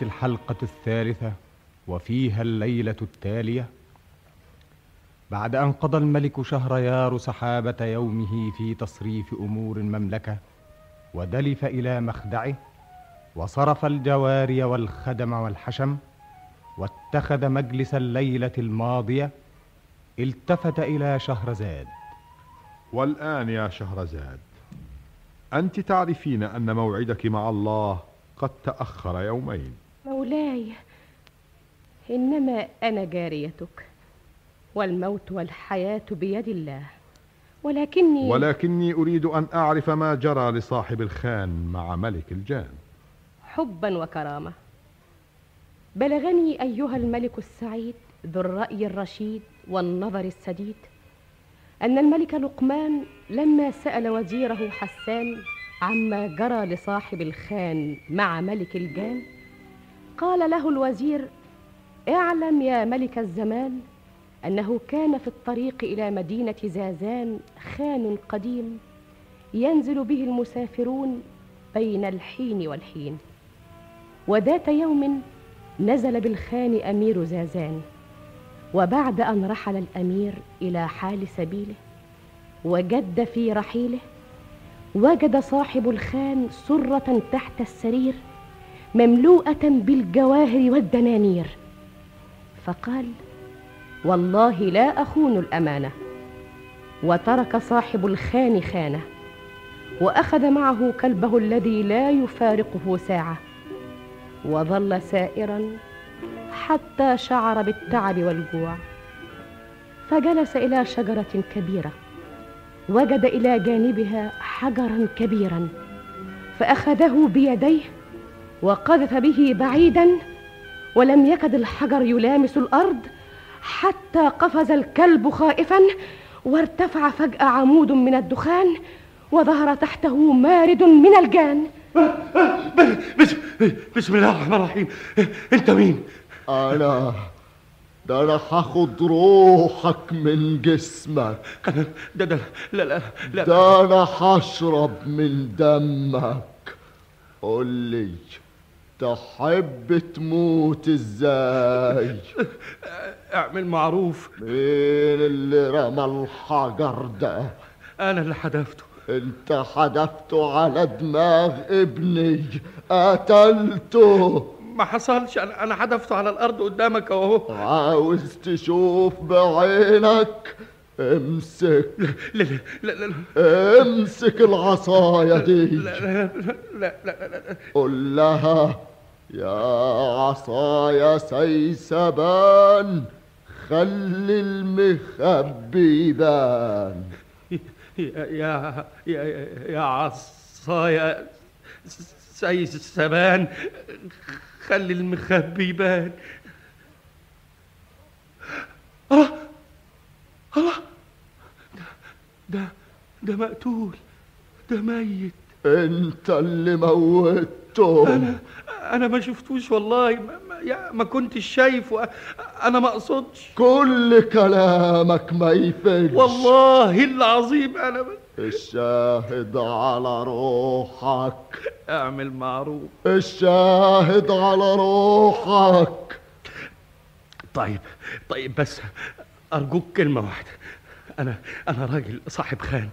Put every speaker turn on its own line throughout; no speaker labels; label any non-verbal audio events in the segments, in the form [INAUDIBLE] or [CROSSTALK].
كانت الحلقة الثالثة وفيها الليلة التالية. بعد أن قضى الملك شهريار سحابة يومه في تصريف أمور المملكة ودلف إلى مخدعه وصرف الجواري والخدم والحشم واتخذ مجلس الليلة الماضية التفت إلى شهرزاد.
والآن يا شهرزاد أنت تعرفين أن موعدك مع الله قد تأخر يومين.
مولاي إنما أنا جاريتك والموت والحياة بيد الله ولكني
ولكني أريد أن أعرف ما جرى لصاحب الخان مع ملك الجان.
حبا وكرامة. بلغني أيها الملك السعيد ذو الرأي الرشيد والنظر السديد أن الملك لقمان لما سأل وزيره حسان عما جرى لصاحب الخان مع ملك الجان قال له الوزير اعلم يا ملك الزمان أنه كان في الطريق إلى مدينة زازان خان قديم ينزل به المسافرون بين الحين والحين. وذات يوم نزل بالخان أمير زازان وبعد أن رحل الأمير إلى حال سبيله وجد في رحيله وجد صاحب الخان سرة تحت السرير مملوءة بالجواهر والدنانير. فقال والله لا أخون الأمانة. وترك صاحب الخان خانة وأخذ معه كلبه الذي لا يفارقه ساعة. وظل سائرا حتى شعر بالتعب والجوع. فجلس إلى شجرة كبيرة وجد إلى جانبها حجرا كبيرا فأخذه بيديه وقذف به بعيدا ولم يكد الحجر يلامس الأرض حتى قفز الكلب خائفا وارتفع فجاه عمود من الدخان وظهر تحته مارد من الجان.
بسم, الله الرحمن الرحيم. انت مين؟
أنا ده أنا هاخد روحك من جسمك.
ده ده لا لا لا.
ده أنا هشرب من دمك. قول لي تحب تموت إزاي؟ [LAUGHS]
أعمل معروف.
مين اللي رمى الحجر ده؟
أنا اللي حدفته.
أنت حدفته على دماغ ابني. قتلته.
ما حصلش. أنا أنا حدفته على الأرض قدامك أهو.
عاوز تشوف بعينك. امسك.
لا لا لا لا
امسك العصاية دي.
لا لا لا لا لا لا.
قل لها. يا عصايا سيسبان خلي المخبي يبان
يا يا يا يا عصايا سي سبان خلي المخبي يبان الله الله. ده ده مقتول ده ميت.
انت اللي موتته
أنا أنا ما شفتوش والله. ما, ما, ما كنتش شايفه. أنا ما أقصدش.
كل كلامك ما يفيدش
والله العظيم أنا ما
الشاهد على روحك.
أعمل معروف.
الشاهد على روحك.
طيب طيب بس أرجوك كلمة واحدة. أنا أنا راجل صاحب خان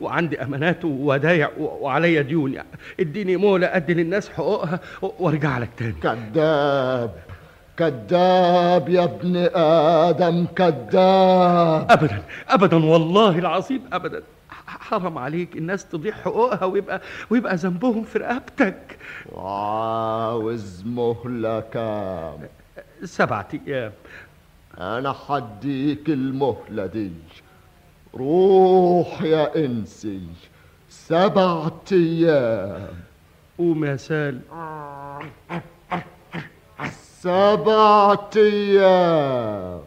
وعندي أمانات وودايع وعليا ديون. اديني مهلة أدي للناس حقوقها و- وأرجع لك تاني.
كذاب كذاب يا ابن آدم كذاب.
ابدا ابدا والله العظيم ابدا. ح- حرام عليك الناس تضيع حقوقها ويبقى ويبقى ذنبهم في رقبتك.
وعاوز مهلة كام؟
سبعة أيام.
أنا حديك المهلة دي روح يا انسي سبعة أيام.
قوم يا سال.
سبعة
أيام.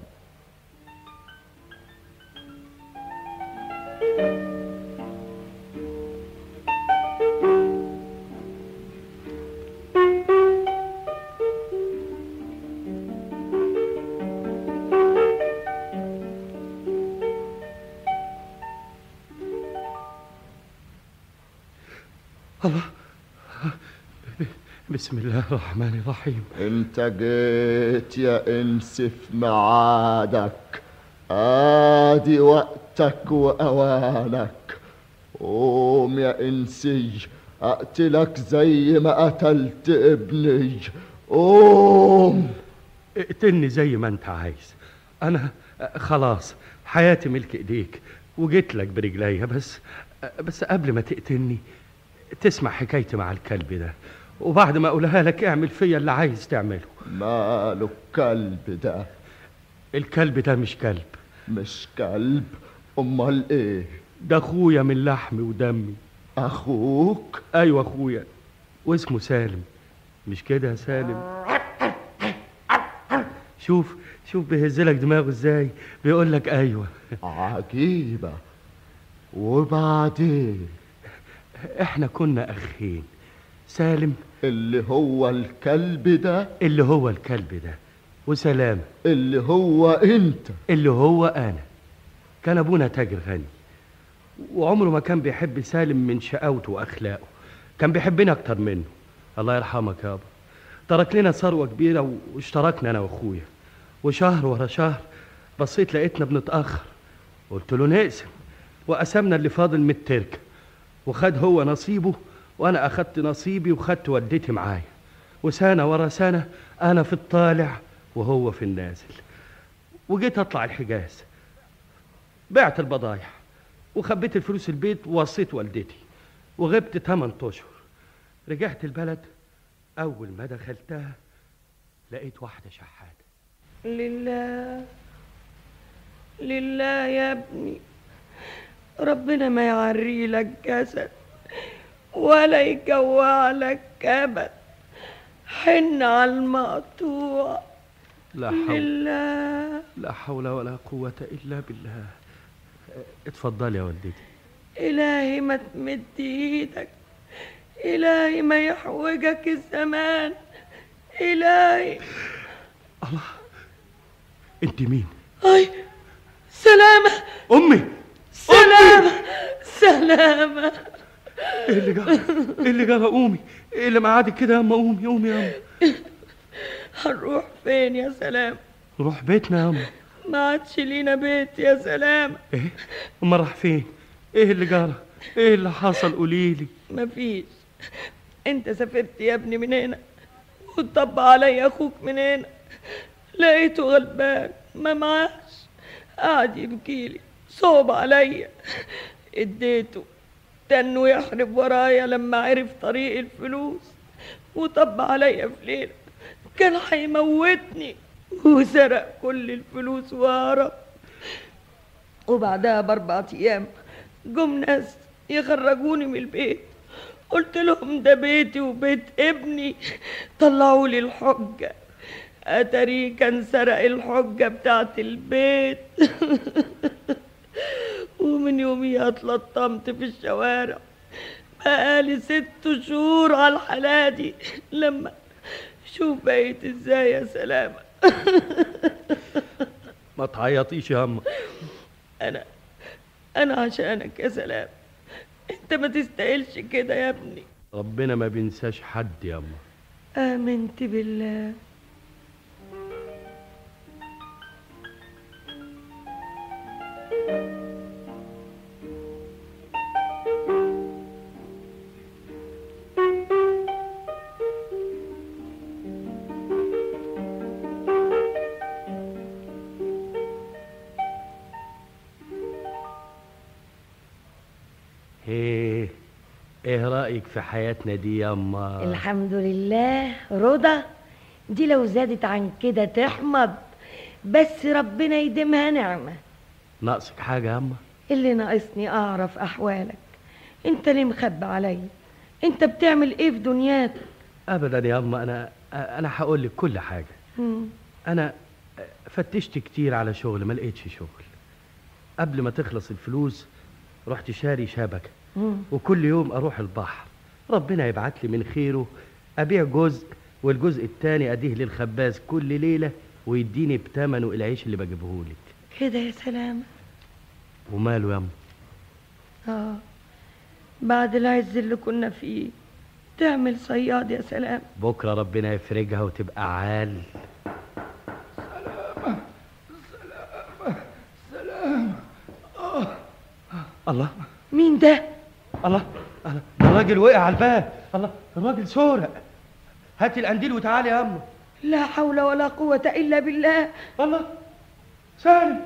بسم الله الرحمن الرحيم.
انت جيت يا إنس في ميعادك ادي وقتك وأوانك. قوم يا إنسي أقتلك زي ما قتلت ابني. قوم.
اقتلني زي ما أنت عايز. أنا خلاص حياتي ملك إيديك وجيت لك برجليا بس. بس قبل ما تقتلني تسمع حكايتي مع الكلب ده. وبعد ما أقولها لك اعمل فيا اللي عايز تعمله.
ماله الكلب ده؟
الكلب ده مش كلب.
مش كلب؟ أمال إيه؟
ده أخويا من لحمي ودمي.
أخوك؟
أيوه أخويا. واسمه سالم. مش كده يا سالم؟ شوف شوف بيهزلك دماغه إزاي. بيقول لك أيوه.
عجيبة. وبعدين؟
إحنا كنا أخين. سالم
اللي هو الكلب ده.
اللي هو الكلب ده. وسلام.
اللي هو انت.
اللي هو أنا. كان ابونا تاجر غني. وعمره ما كان بيحب سالم من شقاوته واخلاقه. كان بيحبني أكتر منه. الله يرحمك يابا ترك لنا ثروة كبيرة واشتركنا أنا واخويا. وشهر ورا شهر بصيت لقيتنا بنتأخر. قلت له نقسم. وقسمنا اللي فاضل من التركه وخد هو نصيبه وأنا اخدت نصيبي وخدت والدتي معايا. وسنه ورا سنه أنا في الطالع وهو في النازل. وجيت أطلع الحجاز. بعت البضايع وخبيت الفلوس البيت ووصيت والدتي. وغبت 8 اشهر رجعت البلد أول ما دخلتها لقيت واحدة شحاتة.
لله لله يا ابني. ربنا ما يعري لك جسد. ولا يجوع لك كبد حن على المقطوع.
لا حول.
لله
لا حول ولا قوة إلا بالله. اتفضلي يا والدتي.
إلهي ما تمد إيدك. إلهي ما يحوجك الزمان. إلهي.
أنت مين؟
أي. سلامة.
أمي.
سلامة. سلامة.
إيه اللي جرى إيه اللي جرى قومي. إيه اللي معادك كده يا أما؟ قومي قومي يا أما.
هنروح فين يا سلام؟
نروح بيتنا يا أما.
ما عادش لينا بيت يا سلام.
إيه؟ أما راح فين؟ إيه اللي جرى إيه اللي حصل؟ قوليلي
مفيش. أنت سافرت يا ابني من هنا وطب علي أخوك من هنا. لقيته غلبان ما معاش. قعد يبكيلي صوب عليا. اديته تنه يحرب ورايا لما عرف طريق الفلوس. وطب عليا في ليلة كان هيموتني. وسرق كل الفلوس وهرب. وبعدها بأربع أيام جم ناس يخرجوني من البيت. قلت لهم ده بيتي وبيت ابني. طلعوا لي الحجة. أتري كان سرق الحجة بتاعت البيت. [LAUGHS] ومن يوميها أتلطمت في الشوارع. بقالي ست شهور على الحالة دي. لما شوف بقيت إزاي يا سلامة. [LAUGHS]
ما تعيطيش يا اما
أنا أنا عشانك يا سلام. أنت ما تستاهلش كده يا ابني.
ربنا ما بينساش حد يا اما
آمنت بالله.
إيه رأيك في حياتنا دي يا اما
الحمد لله. رضا دي لو زادت عن كده تحمض بس ربنا يديمها نعمة.
ناقصك حاجة يا اما
اللي ناقصني أعرف أحوالك. أنت ليه مخبي عليا؟ أنت بتعمل إيه في دنياتك
ابدا يا اما أنا أنا هقول لك كل حاجة.
مم.
أنا فتشت كتير على شغل ما لقيتش شغل. قبل ما تخلص الفلوس رحت شاري
شبكة.
وكل يوم أروح البحر. ربنا يبعت لي من خيره أبيع جزء والجزء التاني أديه للخباز كل ليلة ويديني بتمنه العيش اللي بجيبه لك.
كده يا سلام.
وماله يا
آه بعد العز اللي كنا فيه. تعمل صياد يا سلام.
بكرة ربنا يفرجها وتبقى عال. الله.
مين ده؟
الله الله الراجل وقع على الباب. الله الراجل سورق هاتي القنديل وتعالي يا اما
لا حول ولا قوة إلا بالله.
الله سالم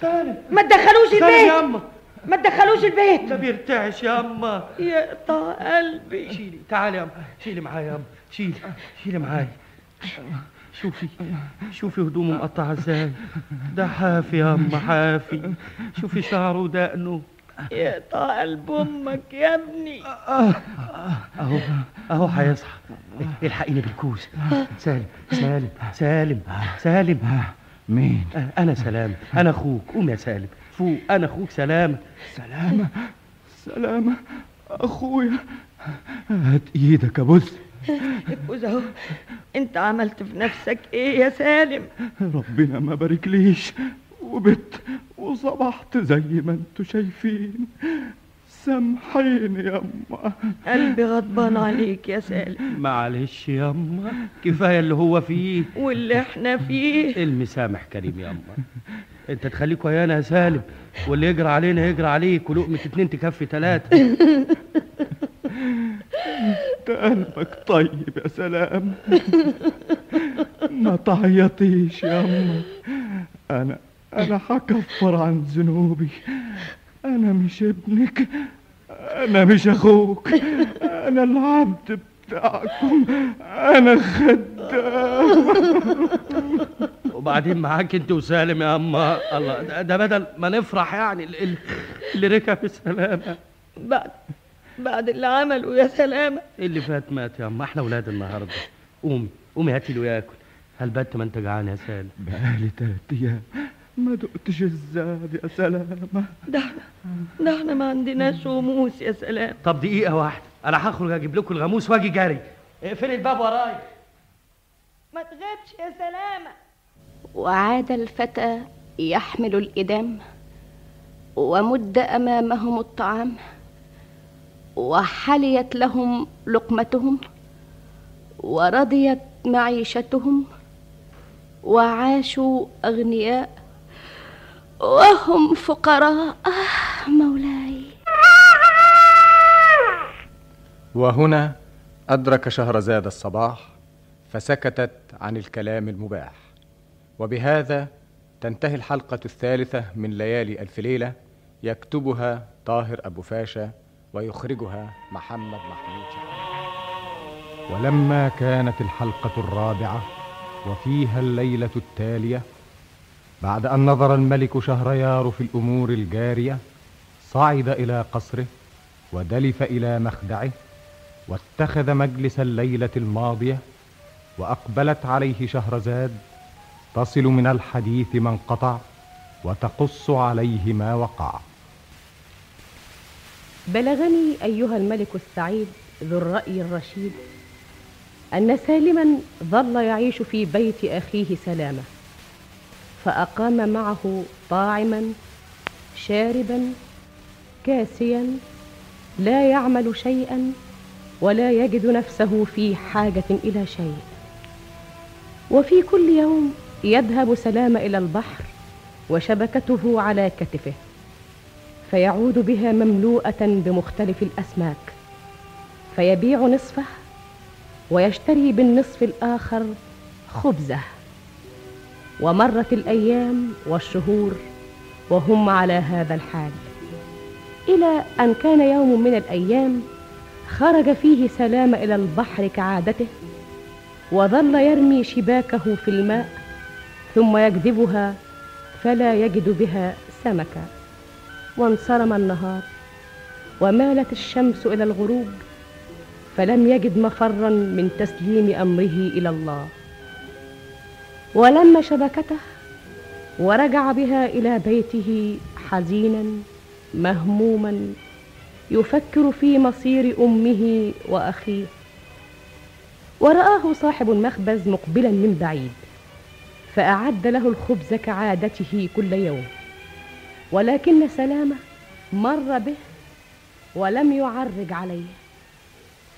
سالم
ما تدخلوش
سالم يا
البيت.
اما
ما تدخلوش البيت.
ده بيرتعش يا اما
يقطع قلبي.
شيلي تعالي يا اما شيلي معايا يا اما شيلي شيلي معايا. شوفي شوفي هدومه مقطعة إزاي. ده حافي يا اما حافي. شوفي شعره ودقنه.
يقطع قلب أمك يا ابني.
أهو أهو هيصحى الحقيني بالكوس. سالم سالم سالم سالم.
مين؟
أنا سلام أنا أخوك. قوم يا سالم. فوق. أنا أخوك سلام.
سلامة سلامة أخويا. هات إيدك يا بص.
ابوز أهو. أنت عملت في نفسك إيه يا سالم؟
ربنا ما باركليش. وبت وصبحت زي ما أنتوا شايفين. سامحيني يا أما
قلبي غضبان عليك يا سالم.
معلش ياما كفاية اللي هو فيه.
واللي إحنا فيه.
المسامح كريم ياما انت تخليك ويانا يا سالم. واللي يجرى علينا يجرى عليك ولقمة اتنين تكفي تلاتة.
انت قلبك طيب يا سلام. ما تعيطيش يا أما أنا هكفر عن ذنوبي. أنا مش ابنك. أنا مش أخوك. أنا العبد بتاعكم. أنا خدام.
وبعدين معاك أنت وسالم يا أما. الله ده, بدل ما نفرح يعني ال- ال- اللي ركب السلامة.
بعد بعد اللي عمله يا سلامة.
اللي فات مات يا أما. إحنا ولاد النهارده. قومي قومي هاتي له ياكل هل بت ما انت جعان يا سالم؟
بقالي تلات أيام. ما دقتش الزاد يا سلامة.
ده إحنا ده إحنا ما عندناش غموس يا سلام.
طب دقيقة واحدة. أنا هخرج أجيب لكم الغاموس وأجي جري اقفلي الباب ورايا
ما تغيبش يا سلامة.
وعاد الفتى يحمل الإدام ومد أمامهم الطعام وحليت لهم لقمتهم ورضيت معيشتهم وعاشوا أغنياء وهم فقراء. مولاي.
وهنا أدرك شهرزاد الصباح فسكتت عن الكلام المباح. وبهذا تنتهي الحلقة الثالثة من ليالي ألف ليلة يكتبها طاهر أبو فاشا ويخرجها محمد محمود شعبان. ولما كانت الحلقة الرابعة وفيها الليلة التالية بعد أن نظر الملك شهريار في الأمور الجارية صعد إلى قصره ودلف إلى مخدعه واتخذ مجلس الليلة الماضية وأقبلت عليه شهرزاد تصل من الحديث ما انقطع وتقص عليه ما وقع.
بلغني أيها الملك السعيد ذو الرأي الرشيد أن سالما ظل يعيش في بيت أخيه سلامة. فأقام معه طاعما شاربا كاسيا لا يعمل شيئا ولا يجد نفسه في حاجة إلى شيء. وفي كل يوم يذهب سلام إلى البحر وشبكته على كتفه فيعود بها مملوءة بمختلف الأسماك. فيبيع نصفه ويشتري بالنصف الآخر خبزه. ومرت الأيام والشهور وهم على هذا الحال. إلى أن كان يوم من الأيام خرج فيه سلام إلى البحر كعادته وظل يرمي شباكه في الماء ثم يجذبها فلا يجد بها سمكا. وانصرم النهار ومالت الشمس إلى الغروب فلم يجد مفرا من تسليم أمره إلى الله. ولم شبكته ورجع بها إلى بيته حزينا مهموما يفكر في مصير أمه وأخيه. ورآه صاحب المخبز مقبلا من بعيد فأعد له الخبز كعادته كل يوم. ولكن سلامة مر به ولم يعرج عليه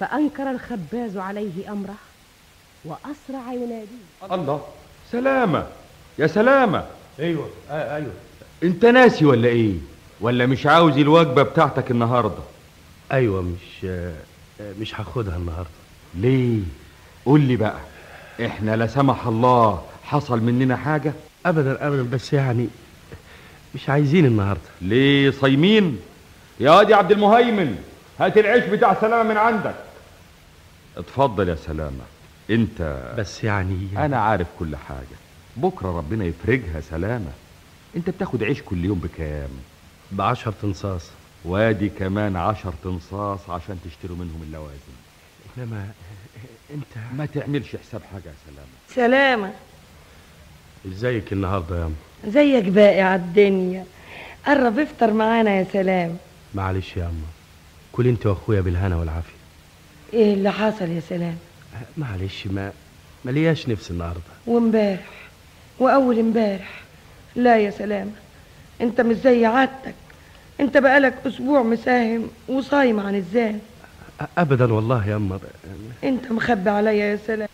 فأنكر الخباز عليه أمره وأسرع يناديه.
الله. سلامة. يا سلامة.
أيوه آه أيوه.
أنت ناسي ولا إيه؟ ولا مش عاوز الوجبة بتاعتك النهاردة؟
أيوه مش آه مش هاخدها النهارده.
ليه؟ قول لي بقى. إحنا لا سمح الله حصل مننا حاجة؟
ابدا ابدا بس يعني مش عايزين النهارده.
ليه صايمين؟ يا واد يا عبد المهيمن هات العيش بتاع سلامة من عندك. اتفضل يا سلامة. انت.
بس يعني
أنا عارف كل حاجة. بكرة ربنا يفرجها سلامة. انت بتاخد عيش كل يوم بكام؟
بعشر تنصاص.
وادي كمان عشر تنصاص عشان تشتروا منهم اللوازم.
إنما انت
ما تعملش حساب حاجة يا سلامة.
سلامة.
إزيك النهارده يا ام
زيك باقي على الدنيا. قرب افطر معانا يا سلام.
معلش يا ام كل انت واخويا بالهنا والعافية.
إيه اللي حصل يا سلام؟
معلش ما ملياش نفس النهارده.
وامبارح وأول امبارح. لا يا سلامة أنت مش زي عادتك. أنت بقالك أسبوع مساهم وصايم عن الزان
ابدا والله يا ام
أنت مخبي عليا يا سلام.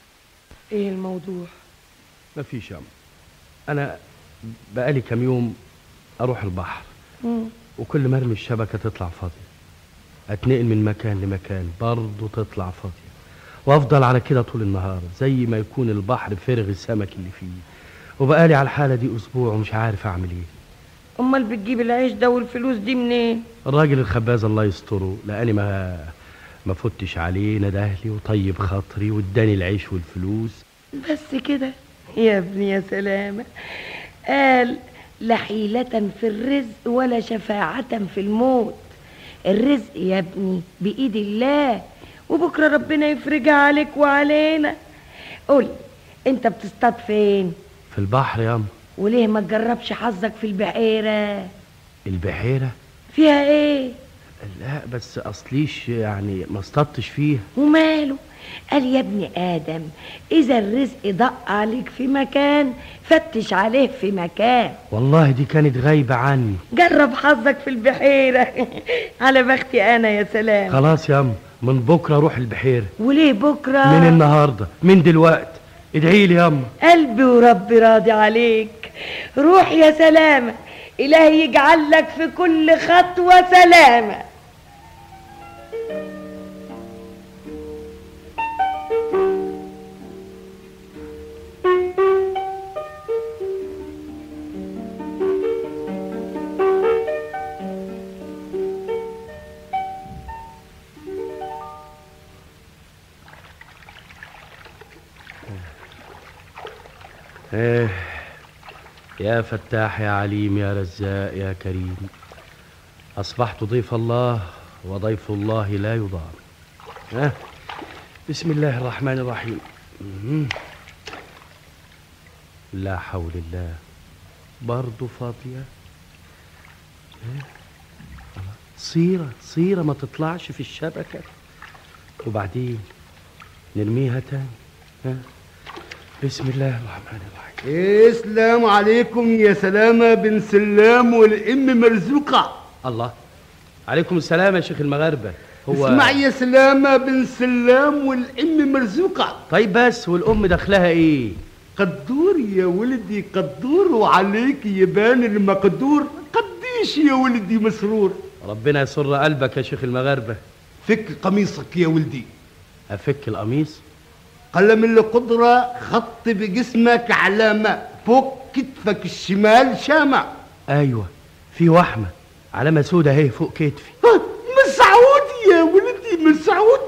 إيه الموضوع؟
ما فيش يا ام أنا بقالي كام يوم أروح البحر.
مم.
وكل ما ارمي الشبكة تطلع فاضية. أتنقل من مكان لمكان برضه تطلع فاضية. وافضل على كده طول النهار زي ما يكون البحر فارغ السمك اللي فيه. وبقالي على الحالة دي أسبوع ومش عارف أعمل إيه.
أمال بتجيب العيش ده والفلوس دي منين؟
الراجل الخباز الله يستره لأني ما ما فتش عليه ندهلي وطيب خاطري واداني العيش والفلوس.
بس كده يا ابني يا سلامة. قال لا حيلة في الرزق ولا شفاعة في الموت. الرزق يا ابني بإيد الله وبكرة ربنا يفرجها عليك وعلينا. قول انت بتصطاد فين؟
في البحر يا أم.
وليه ما تجربش حظك في البحيرة؟
البحيرة؟
فيها إيه؟
لا بس أصليش يعني ما اصطدتش فيها.
وماله؟ قال يا ابن آدم إذا الرزق ضاق عليك في مكان فتش عليه في مكان.
والله دي كانت غايبة عني.
جرب حظك في البحيرة. [LAUGHS] على بختي أنا يا سلام.
خلاص يا أم. من بكرة أروح البحيرة.
وليه بكرة؟
من النهارده من دلوقت. ادعي لي يا ام
قلبي وربي راضي عليك. روح يا سلامة إلهي يجعل لك في كل خطوة سلامة.
إيه. يا فتاح يا عليم يا رزاق يا كريم أصبحت ضيف الله وضيف الله لا يضام ها؟ بسم الله الرحمن الرحيم. لا حول الله. برضو فاضية؟ صيرة صيرة ما تطلعش في الشبكة. وبعدين نرميها تاني. ها؟ بسم الله الرحمن الرحيم.
السلام عليكم يا سلامة بن سلام والأم مرزوقة.
الله. عليكم السلام يا شيخ المغاربة. هو
اسمع يا سلامة بن سلام والأم مرزوقة.
طيب بس والأم دخلها إيه؟
قدور يا ولدي قدور وعليك يبان المقدور. قديش يا ولدي مسرور.
ربنا يسر قلبك يا شيخ المغاربة.
فك قميصك يا ولدي.
أفك القميص؟
قلم القدرة خط بجسمك علامة فوق كتفك الشمال شامع.
أيوة في وحمة علامة سودة أهي فوق كتفي.
مسعود يا ولدي مسعود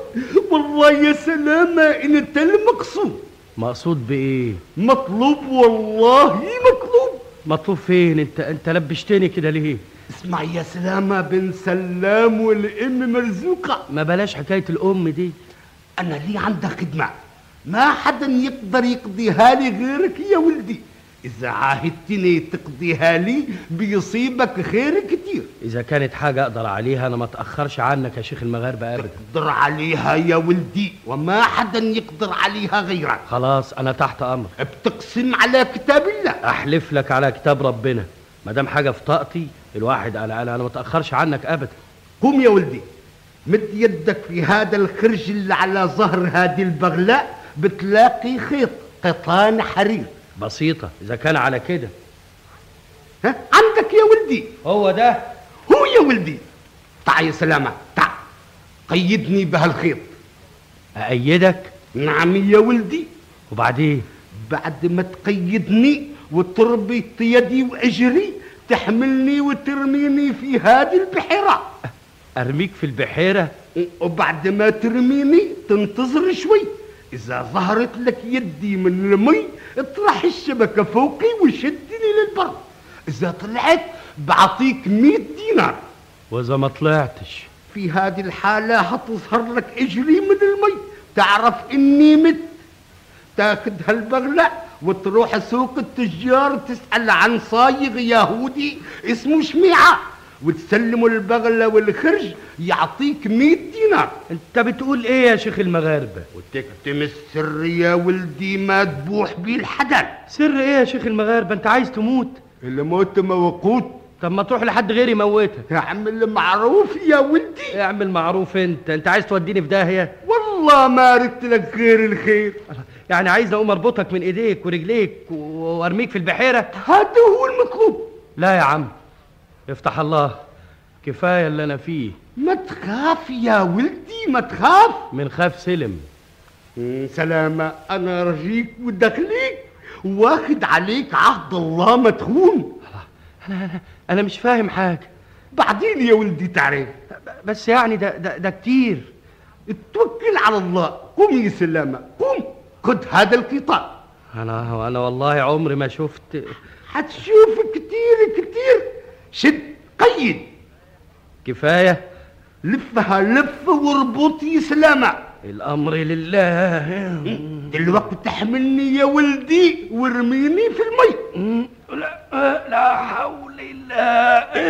والله يا سلامة أنت المقصود.
مقصود بإيه؟
مطلوب والله مطلوب.
مطلوب فين؟ أنت؟ أنت لبشتني كده ليه؟
اسمع يا سلامة بن سلام والأم مرزوقة.
ما بلاش حكاية الأم دي.
أنا لي عندك خدمة. ما حدا يقدر يقضيها لي غيرك يا ولدي. إذا عاهدتني تقضيها لي بيصيبك خير كتير.
إذا كانت حاجة أقدر عليها أنا ما أتأخرش عنك يا شيخ المغاربة أبدا.
تقدر عليها يا ولدي وما حدا يقدر عليها غيرك.
خلاص أنا تحت أمر
بتقسم على كتاب الله.
أحلف لك على كتاب ربنا. ما دام حاجة في طاقتي الواحد أنا أنا أنا ما أتأخرش عنك أبدا.
قوم يا ولدي. مد يدك في هذا الخرج اللي على ظهر هذه البغلة بتلاقي خيط قطان حرير.
بسيطة إذا كان على كده.
ها؟ عندك يا ولدي.
هو ده؟
هو يا ولدي. تعا يا سلامة تعا قيدني بهالخيط.
أأيدك؟
نعم يا ولدي.
وبعدين؟
بعد ما تقيدني وتربط يدي وأجري تحملني وترميني في هذه البحيرة.
أرميك في البحيرة؟
وبعد ما ترميني تنتظر شوي. إذا ظهرت لك يدي من المي اطرح الشبكة فوقي وشدني للبر. إذا طلعت بعطيك مئة دينار.
وإذا ما طلعتش.
في هذه الحالة هتظهر لك اجري من المي. تعرف إني مت. تاخذ هالبغلة وتروح سوق التجار تسأل عن صايغ يهودي اسمه شميعة. وتسلمه البغلة والخرج يعطيك مئة دينار.
أنت بتقول إيه يا شيخ المغاربة؟
وتكتم السر يا ولدي ما تبوح بيه الحدث
سر إيه يا شيخ المغاربة؟ أنت عايز تموت؟
الموت موقوت
طب ما تروح لحد غيري يموتك.
اعمل معروف يا ولدي.
اعمل معروف انت. انت عايز توديني في داهية؟
والله ما ردت لك غير الخير.
يعني عايز اقوم اربطك من ايديك ورجليك وارميك في البحيرة؟
هذا هو المطلوب
لا يا عم. افتح الله كفاية اللي أنا فيه.
ما تخاف يا ولدي ما تخاف.
من خاف سلم.
سلامة أنا رجيك ودخليك واخد عليك عهد الله ما تخون
أنا أنا, أنا مش فاهم حاجة.
بعدين يا ولدي تعرف.
بس يعني ده ده, ده كتير.
اتوكل على الله. قم يا سلامة قم. خد هذا القطاع.
أنا أنا والله عمري ما شفت.
حتشوف كتير كتير. شد قيد.
كفاية.
لفها لف واربط يا سلامة.
الأمر لله.
دلوقتي تحملني يا ولدي وارميني في المي.
لا لا حول الله.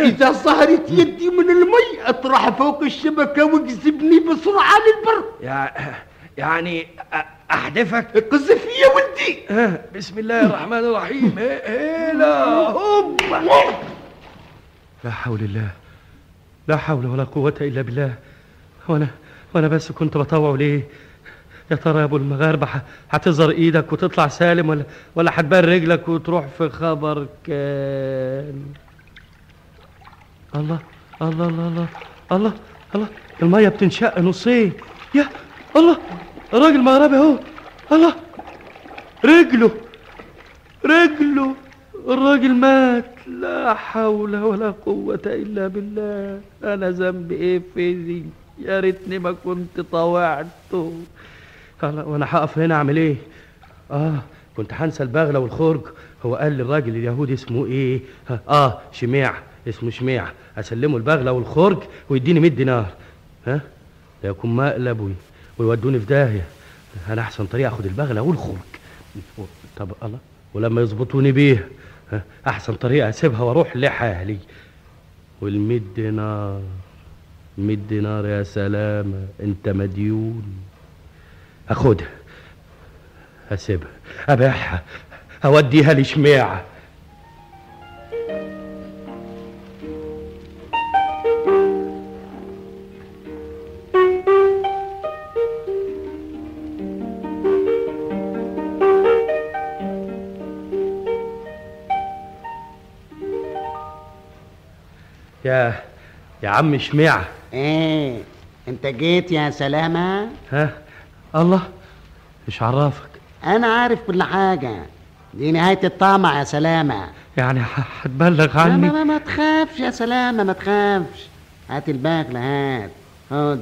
إذا ظهرت يدي من المي أطرح فوق الشبكة واجذبني بسرعة للبر.
يع- يعني احدفك
قذف يا ولدي.
آه، بسم الله الرحمن الرحيم. إيه إيه هوب لا حول الله. لا حول ولا قوة إلا بالله. وأنا وأنا بس كنت بطوع ليه؟ يا ترى يا أبو المغاربة هتظهر إيدك وتطلع سالم ولا ولا هتبان رجلك وتروح في خبر كان. الله الله الله الله الله الله. المية بتنشق نصين. يا الله الراجل مغربي أهو. الله. رجله رجله. الراجل مات. لا حول ولا قوة إلا بالله. أنا ذنبي إيه في دي يا ريتني ما كنت طوعته. وأنا هقف هنا أعمل إيه؟ آه كنت هنسى البغلة والخرج. هو قال لي الراجل اليهودي اسمه إيه؟ ها، آه شميع. اسمه شميع. أسلمه البغلة والخرج ويديني 100 دينار. ها؟ لا يكون مقلب وي- ويودوني في داهية. أنا أحسن طريقة أخد البغلة والخرج. طب الله ولما يظبطوني بيها. ها، أحسن طريقة أسيبها وأروح لحالي. والمية دينار مية دينار يا سلامة أنت مديون. اخدها أسيبها. أبيعها أوديها لشميعة. يا يا عم شميعة.
إيه انت جيت يا سلامة؟
ها؟ الله مش عرفك
أنا عارف كل حاجة. دي نهاية الطمع يا سلامة.
يعني هتبلغ
ما,
عني؟
ما, ما تخافش يا سلامة ما تخافش. هات الباقلة هات خد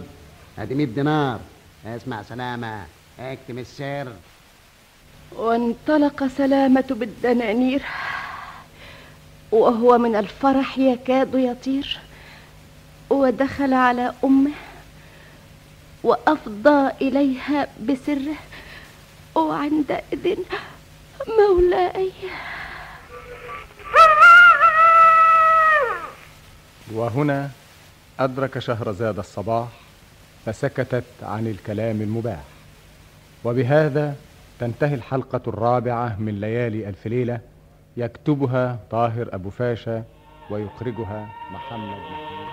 ادي 100 دينار. اسمع سلامة اكتم السر.
وانطلق سلامة بالدنانير. وهو من الفرح يكاد يطير. ودخل على أمه وأفضى إليها بسره. وعندئذ مولاي.
وهنا أدرك شهرزاد الصباح فسكتت عن الكلام المباح. وبهذا تنتهي الحلقة الرابعة من ليالي ألف ليلة يكتبها طاهر أبو فاشا ويخرجها محمد محمود.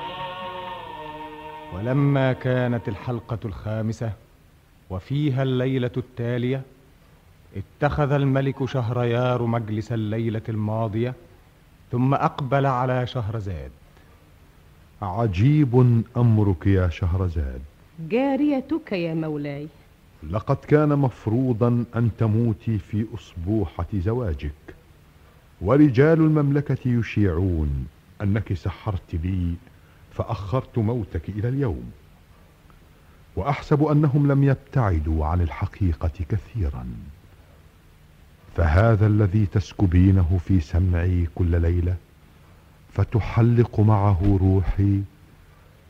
ولما كانت الحلقة الخامسة وفيها الليلة التالية اتخذ الملك شهريار مجلس الليلة الماضية ثم أقبل على شهرزاد.
عجيب أمرك يا شهرزاد.
جاريتك يا مولاي.
لقد كان مفروضا أن تموتي في أسبوحة زواجك. ورجال المملكة يشيعون أنك سحرت لي فأخرت موتك إلى اليوم. وأحسب أنهم لم يبتعدوا عن الحقيقة كثيرا. فهذا الذي تسكبينه في سمعي كل ليلة فتحلق معه روحي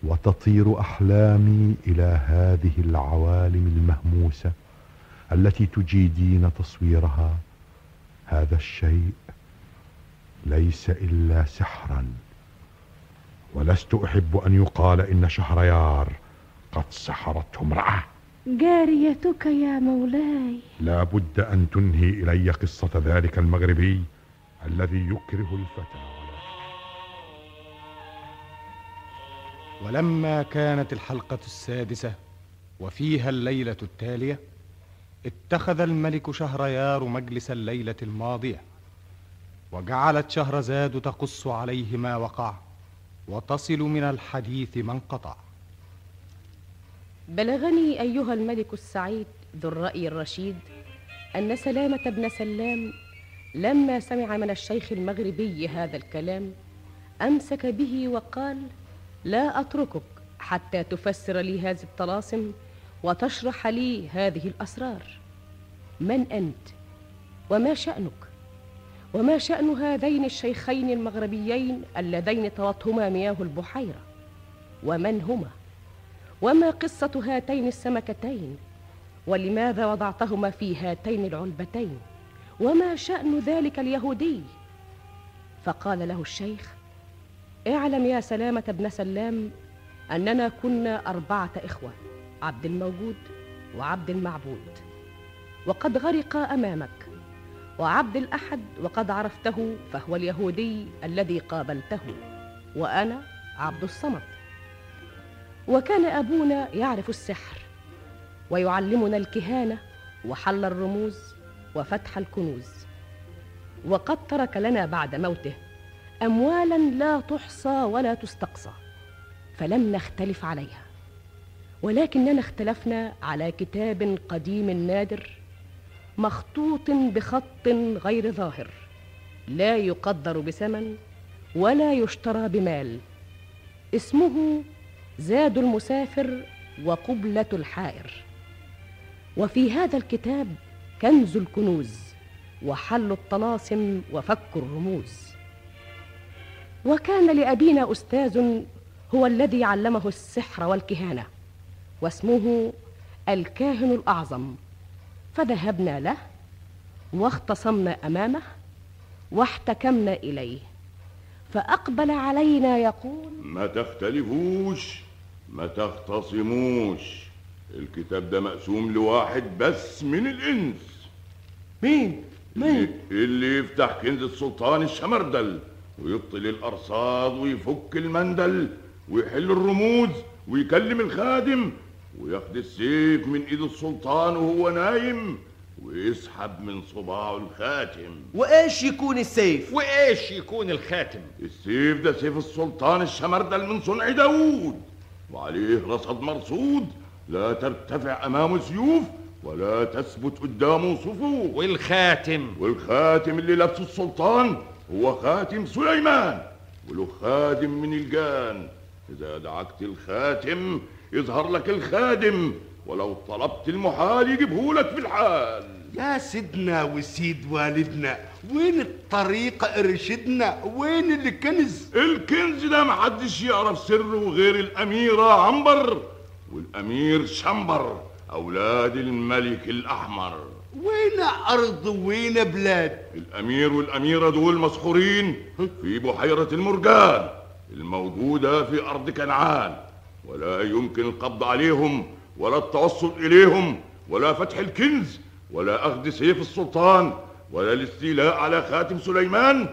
وتطير أحلامي إلى هذه العوالم المهموسة التي تجيدين تصويرها. هذا الشيء ليس إلا سحرا. ولست أحب أن يقال إن شهريار قد سحرته امرأة.
جاريتك يا مولاي.
لا بد أن تنهي إلي قصة ذلك المغربي الذي يكره الفتى
ولما كانت الحلقة السادسة وفيها الليلة التالية اتخذ الملك شهريار مجلس الليلة الماضية. وجعلت شهرزاد تقص عليه ما وقع وتصل من الحديث ما انقطع.
بلغني أيها الملك السعيد ذو الرأي الرشيد أن سلامة بن سلام لما سمع من الشيخ المغربي هذا الكلام أمسك به وقال لا أتركك حتى تفسر لي هذه الطلاسم وتشرح لي هذه الأسرار. من أنت؟ وما شأنك؟ وما شأن هذين الشيخين المغربيين اللذين طوتهما مياه البحيرة؟ ومن هما؟ وما قصة هاتين السمكتين؟ ولماذا وضعتهما في هاتين العلبتين؟ وما شأن ذلك اليهودي؟ فقال له الشيخ اعلم يا سلامة بن سلام أننا كنا أربعة إخوة عبد الموجود وعبد المعبود وقد غرق أمامك وعبد الأحد وقد عرفته فهو اليهودي الذي قابلته وأنا عبد الصمد. وكان أبونا يعرف السحر ويعلمنا الكهانة وحل الرموز وفتح الكنوز. وقد ترك لنا بعد موته أموالا لا تحصى ولا تستقصى فلم نختلف عليها. ولكننا اختلفنا على كتاب قديم نادر مخطوط بخط غير ظاهر. لا يقدر بثمن ولا يشترى بمال. اسمه زاد المسافر وقبلة الحائر. وفي هذا الكتاب كنز الكنوز وحل الطلاسم وفك الرموز. وكان لأبينا أستاذ هو الذي علمه السحر والكهانة واسمه الكاهن الأعظم. فذهبنا له واختصمنا أمامه واحتكمنا إليه فأقبل علينا يقول
ما تختلفوش ما تختصموش الكتاب ده مقسوم لواحد بس من الإنس
مين؟
مين؟ اللي يفتح كنز السلطان الشمردل ويبطل الأرصاد ويفك المندل ويحل الرموز ويكلم الخادم وياخد السيف من إيد السلطان وهو نايم ويسحب من صباعه الخاتم.
وإيش يكون السيف؟
وإيش يكون الخاتم؟
السيف ده سيف السلطان الشمردل من صنع داوود. وعليه رصد مرصود. لا ترتفع امامه سيوف ولا تثبت قدامه صفوف.
والخاتم؟
والخاتم اللي لابسه السلطان هو خاتم سليمان. وله خادم من الجان. إذا دعكت الخاتم يظهر لك الخادم ولو طلبت المحال يجيبه لك في الحال.
يا سيدنا وسيد والدنا وين الطريقة ارشدنا وين الكنز؟
الكنز ده محدش يعرف سره غير الأميرة عنبر والأمير شمبر أولاد الملك الأحمر.
وين أرض وين بلاد؟
الأمير والأميرة دول مسحورين في بحيرة المرجان الموجودة في أرض كنعان. ولا يمكن القبض عليهم ولا التوصل إليهم ولا فتح الكنز ولا أخذ سيف السلطان ولا الاستيلاء على خاتم سليمان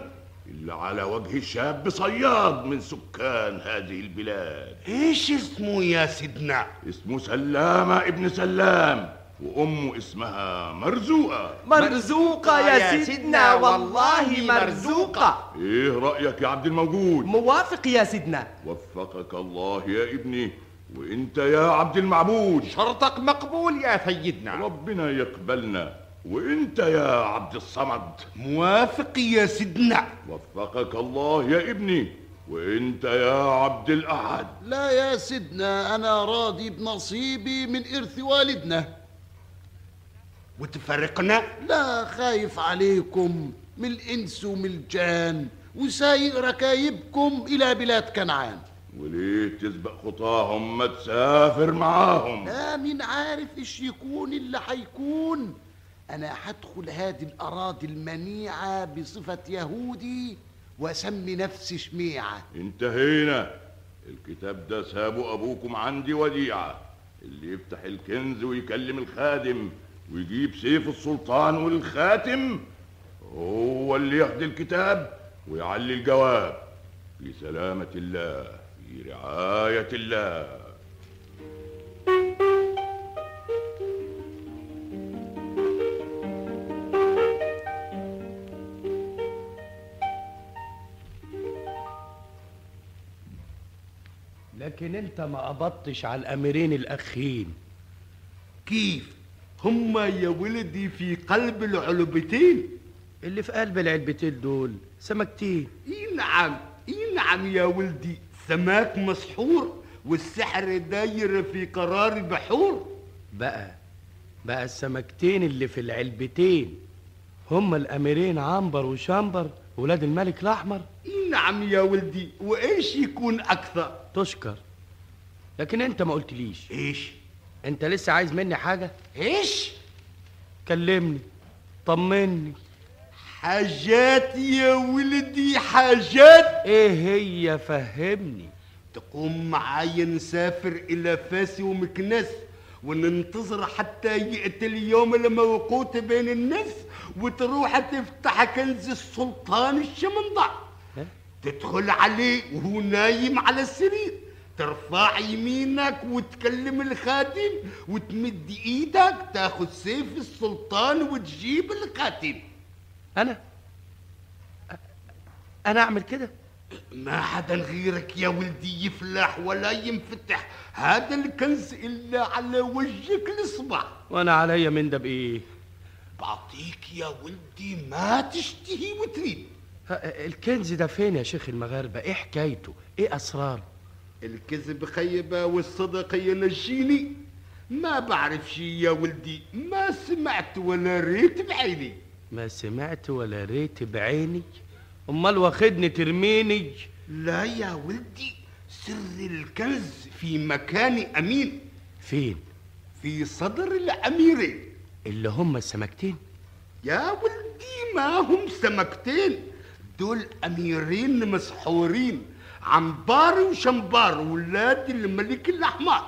إلا على وجه شاب صياد من سكان هذه البلاد.
إيش اسمه يا سيدنا؟
اسمه سلامة ابن سلام. وأمه اسمها مرزوقة.
مرزوقة يا سيدنا والله مرزوقة.
إيه رأيك يا عبد الموجود؟
موافق يا سيدنا.
وفقك الله يا ابني وإنت يا عبد المعبود.
شرطك مقبول يا سيدنا.
ربنا يقبلنا وإنت يا عبد الصمد.
موافق يا سيدنا.
وفقك الله يا ابني وإنت يا عبد الأحد.
لا يا سيدنا أنا راضي بنصيبي من إرث والدنا.
وتفرقنا؟
لا خايف عليكم من الإنس ومن الجان وسايق ركايبكم إلى بلاد كنعان.
وليه تسبق خطاهم ما تسافر معاهم.
لا مين عارف إيش يكون اللي حيكون. أنا حدخل هذه الأراضي المنيعة بصفة يهودي وأسمي نفسي شميعة.
انتهينا. الكتاب ده سابه أبوكم عندي وديعة. اللي يفتح الكنز ويكلم الخادم. ويجيب سيف السلطان والخاتم هو اللي ياخد الكتاب ويعلي الجواب في سلامة الله في رعاية الله.
لكن انت ما قبضتش على الاميرين الاخين
كيف؟ هما يا ولدي في قلب العلبتين.
اللي في قلب العلبتين دول سمكتين.
إي نعم إي نعم يا ولدي. سماك مسحور والسحر داير في قرار بحور
بقى بقى السمكتين اللي في العلبتين. هما الأميرين عنبر وشامبر ولاد الملك الأحمر.
إي نعم يا ولدي وإيش يكون أكثر؟
تشكر لكن أنت ما قلتليش.
إيش؟
انت لسه عايز مني حاجة؟
إيش؟
كلمني طمني.
حاجات يا ولدي حاجات.
إيه هي؟ فهمني.
تقوم معايا نسافر إلى فاس ومكناس وننتظر حتى يأتي اليوم الموقوت بين الناس وتروح تفتح كنز السلطان الشمندع.
ها؟
تدخل عليه وهو نايم على السرير. ترفع يمينك وتكلم الخادم وتمد إيدك تاخذ سيف السلطان وتجيب الخاتم.
أنا؟ أنا أعمل كده؟
ما حدا غيرك يا ولدي يفلح ولا ينفتح. هذا الكنز إلا على وجهك الإصبع.
وأنا عليا من ده بايه
بعطيك يا ولدي ما تشتهي وتريد.
الكنز ده فين يا شيخ المغاربة؟ إيه حكايته؟ إيه أسراره؟
الكذب خيبة والصدق ينجيني ما بعرف شي يا ولدي ما سمعت ولا ريت بعيني.
ما سمعت ولا ريت بعيني. أمال واخدني ترميني.
لا يا ولدي سر الكنز في مكان أمين.
فين؟
في صدر الأميرين
اللي هم السمكتين.
يا ولدي ما هم سمكتين. دول أميرين مسحورين. عنبار وشمبار ولاد الملك الأحمر.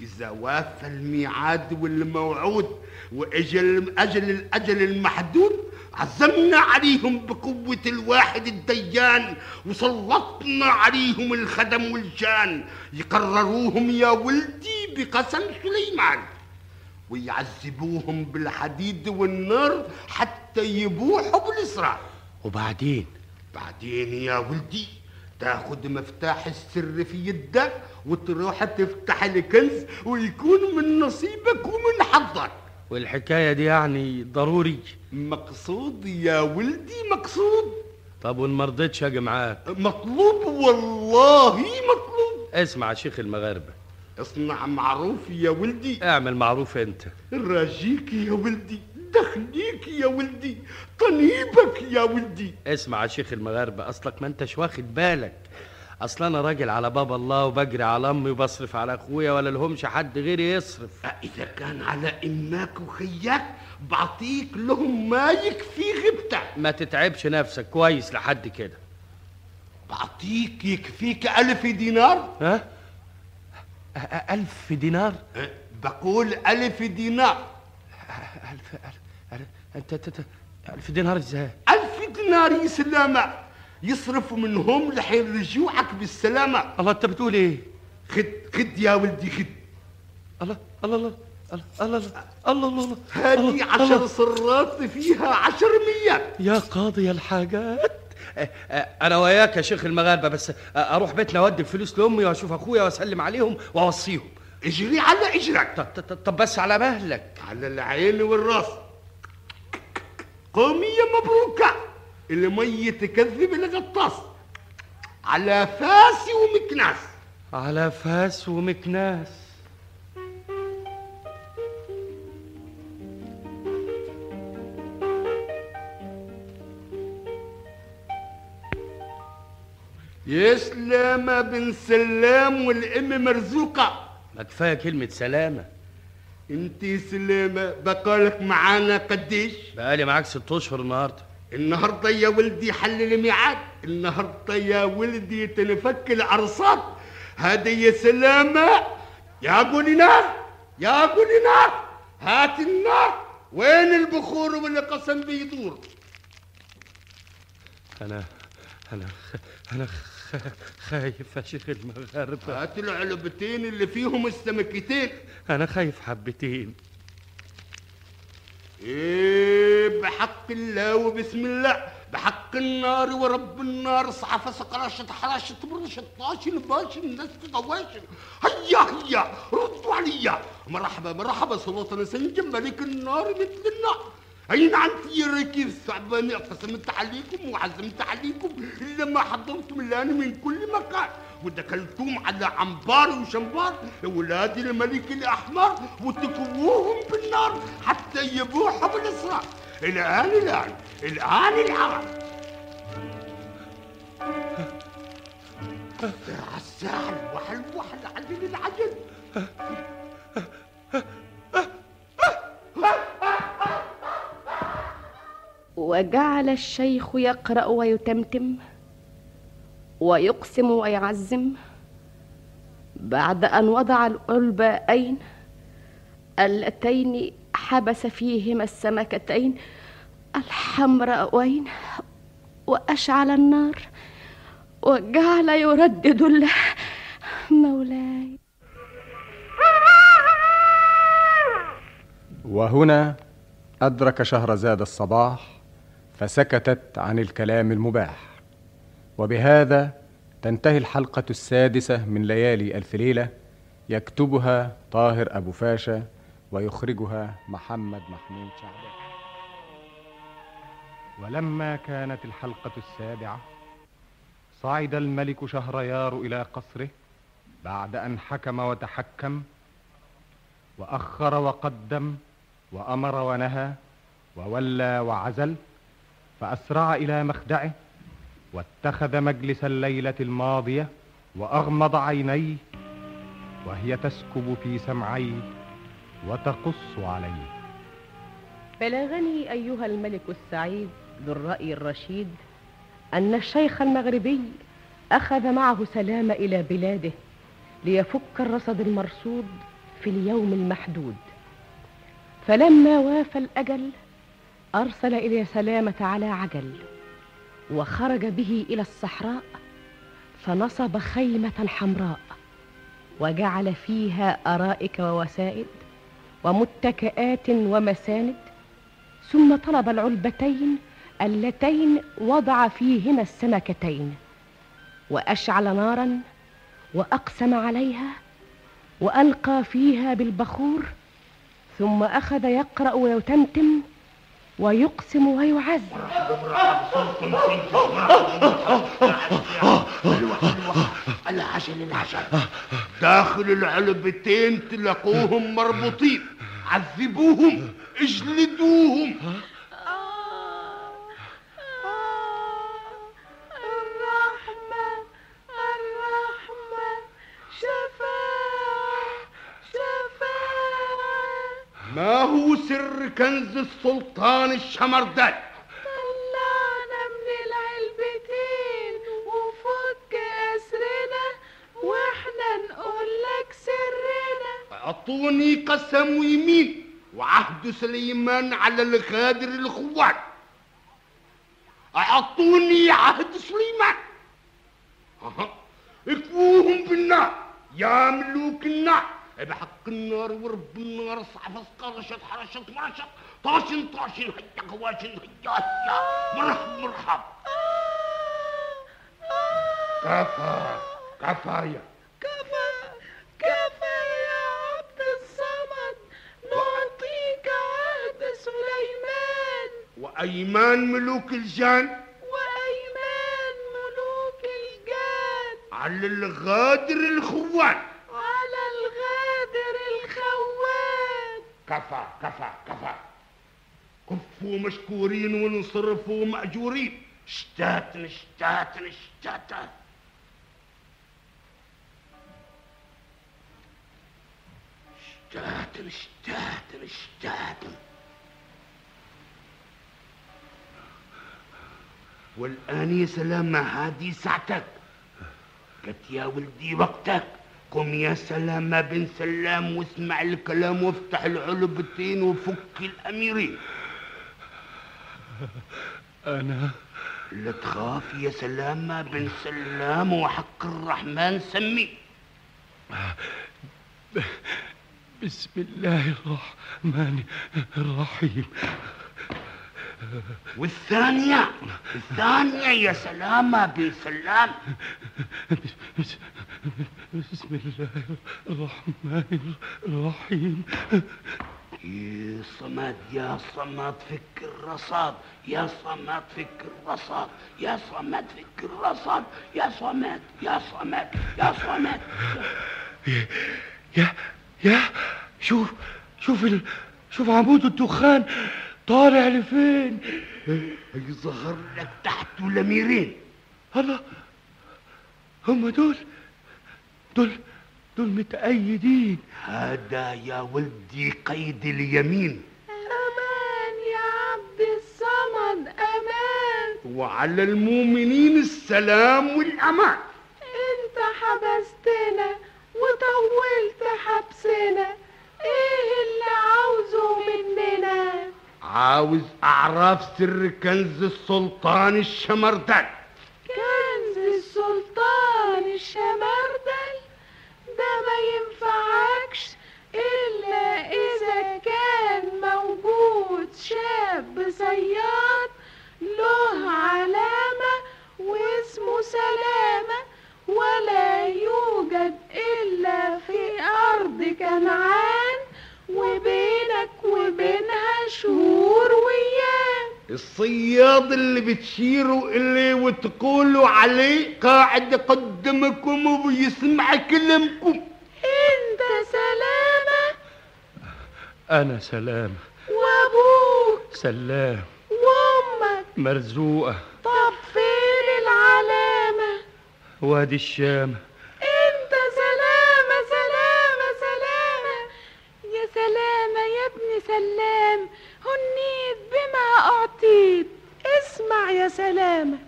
إذا وافى الميعاد والموعود وأجل أجل الأجل المحدود عزمنا عليهم بقوة الواحد الديان وسلطنا عليهم الخدم والجان. يقرروهم يا ولدي بقسم سليمان ويعذبوهم بالحديد والنار حتى يبوحوا بالإسراء
وبعدين؟
بعدين يا ولدي تاخد مفتاح السر في يدك وتروح تفتح الكنز ويكون من نصيبك ومن حظك.
والحكاية دي يعني ضروري.
مقصود يا ولدي مقصود.
طب وإن ما رضيتش أجي معاك؟
مطلوب والله مطلوب.
اسمع يا شيخ المغاربة.
اصنع معروف يا ولدي.
اعمل معروف انت.
راجيك يا ولدي. دخليك يا ولدي طنيبك يا ولدي.
اسمع يا شيخ المغاربة أصلك ما أنتش واخد بالك. أصل أنا راجل على باب الله وبجري على أمي وبصرف على أخويا ولا لهمش حد غيري يصرف.
إذا كان على إماك وخياك بعطيك لهم ما يكفي غبتك.
ما تتعبش نفسك كويس لحد كده.
بعطيك يكفيك ألف دينار.
ها؟ أ- ألف دينار؟
أه، بقول ألف دينار.
ألف انت ألف دينار إزاي؟
ألف دينار يا سلامة يصرفوا منهم لحين رجوعك بالسلامة.
الله أنت بتقول إيه؟
خد خد يا ولدي خد.
الله الله الله الله الله الله الله
هذه عشر صرات فيها عشر ميات.
يا قاضي الحاجات. أه، أه، أنا وياك يا شيخ المغاربة بس أه، أروح بيتنا اودي الفلوس لأمي وأشوف أخويا وأسلم عليهم وأوصيهم.
اجري على إجرك.
طب, طب بس على مهلك.
على العين والرأس. قومية مبروكة. اللي مية تكذب اللي غطاس. على فاس ومكناس.
على فاس ومكناس.
يا سلامة بن سلام والأم مرزوقة.
ما كفاية كلمة سلامة.
انتي سلامة بقالك معانا قديش؟
بقالي معاك ست أشهر النهارده.
النهارده يا ولدي حل الميعاد. النهارده يا ولدي تنفك العرصات. يا سلامة يا قولي نار يا قولي نار هات النار. وين البخور واللي قسم بيدور؟
أنا أنا أنا خايف يا شيخ المغاربه
هات العلبتين اللي فيهم السمكتين.
أنا خايف حبتين.
إيه بحق الله وبسم الله. بحق النار ورب النار. صعفة سقراشة حراشة برشة طاشن باشن الناس تطواشن هيا هيا ردوا عليا. مرحبا مرحبا سلطان سنجم ملك النار مثل النار أي نعم في راكب الثعبان عليكم وعزمت عليكم الا ما حضرتم الآن من كل مكان ودخلتم على عنبار وشنبار أولاد الملك الأحمر وتكووهم بالنار حتى يبوحوا بالاسرار الآن الآن الآن العرب عالساعة الوحل وحل عجل العجل
وجعل الشيخ يقرأ ويتمتم ويقسم ويعزم بعد أن وضع العلبائين اللتين حبس فيهما السمكتين الحمراءين وأشعل النار وجعل يردد له مولاي
وهنا أدرك شهرزاد الصباح فسكتت عن الكلام المباح. وبهذا تنتهي الحلقة السادسة من ليالي ألف ليلة يكتبها طاهر أبو فاشا ويخرجها محمد محمود شعبان. ولما كانت الحلقة السابعة صعد الملك شهريار إلى قصره بعد أن حكم وتحكم وأخر وقدم وأمر ونهى وولى وعزل فأسرع إلى مخدعه واتخذ مجلس الليلة الماضية وأغمض عينيه وهي تسكب في سمعيه وتقص عليه.
بلغني أيها الملك السعيد ذو الرأي الرشيد أن الشيخ المغربي أخذ معه سلام إلى بلاده ليفك الرصد المرصود في اليوم المحدود. فلما وافى الأجل أرسل إلى سلامة على عجل وخرج به إلى الصحراء فنصب خيمة حمراء وجعل فيها أرائك ووسائد ومتكئات ومساند ثم طلب العلبتين اللتين وضع فيهما السمكتين وأشعل نارا وأقسم عليها وألقى فيها بالبخور ثم أخذ يقرأ ويتمتم ويقسم ويعزم
العجل العجل داخل العلبتين تلاقوهم مربوطين. عذبوهم اجلدوهم
الرحمة الرحمة شفاعة شفاعة
ما هو سر كنز السلطان الشمردل
طلعنا من العلبتين وفك أسرنا وإحنا نقول لك سرنا.
أعطوني قسم ويمين وعهد سليمان على الغادر الخوان. أعطوني عهد سليمان. اكفوهم بالنار يا ملوك النار. بحق النار ورب النار صعفص قرشت حرشت مرشت طاشن طاشن هيا غواشن هيا هيا. مرحب مرحب. كفى كفى يا.
كفى كفى يا عبد الصمد. نعطيك عهد سليمان.
وأيمان ملوك الجان.
وأيمان ملوك الجان.
على الغادر الخوان. كفى كفى كفى. كفوا مشكورين وانصرفوا مأجورين. اشتات اشتات اشتات اشتات اشتات اشتات والآن يا سلامة هذه ساعتك. قلت يا ولدي وقتك. قم يا سلامة بن سلام واسمع الكلام وافتح العلبتين وفك الأميرين. [LAUGHS]
أنا؟
لا تخاف يا سلامة بن سلام وحق الرحمن سمي. [LAUGHS]
بسم الله الرحمن الرحيم.
والثانية الثانية يا سلامة بن سلام
بسم الله الرحمن الرحيم.
يا صمد يا صمد فك الرصاد. يا صمد فك الرصاد. يا صمد فك الرصاد. يا صمد يا صمد يا صمد.
يا يا شوف شوف ال... شوف عمود الدخان. طالع لفين؟
يظهر لك تحته الأميرين
الله هم دول دول دول متأيدين.
هذا يا ولدي قيد اليمين.
أمان يا عبد الصمد أمان.
وعلى المؤمنين السلام والأمان.
أنت حبستنا وطولت حبسنا إيه اللي عاوزه مننا؟
عاوز أعرف سر كنز السلطان الشمردل
كنز السلطان الشمردل ده ما ينفعكش إلا إذا كان موجود شاب صياد له علامة واسمه سلامة ولا يوجد إلا في أرض كنعان. وبينك وبينها شهور وأيام.
الصياد اللي بتشيروا إليه وتقولوا عليه قاعد قدامكم وبيسمع كلامكم.
أنت سلامة.
أنا سلام
وأبوك.
سلام.
وأمك.
مرزوقة.
طب فين العلامة؟
وادي الشام.
سلام هنيت بما أعطيت. اسمع يا سلامة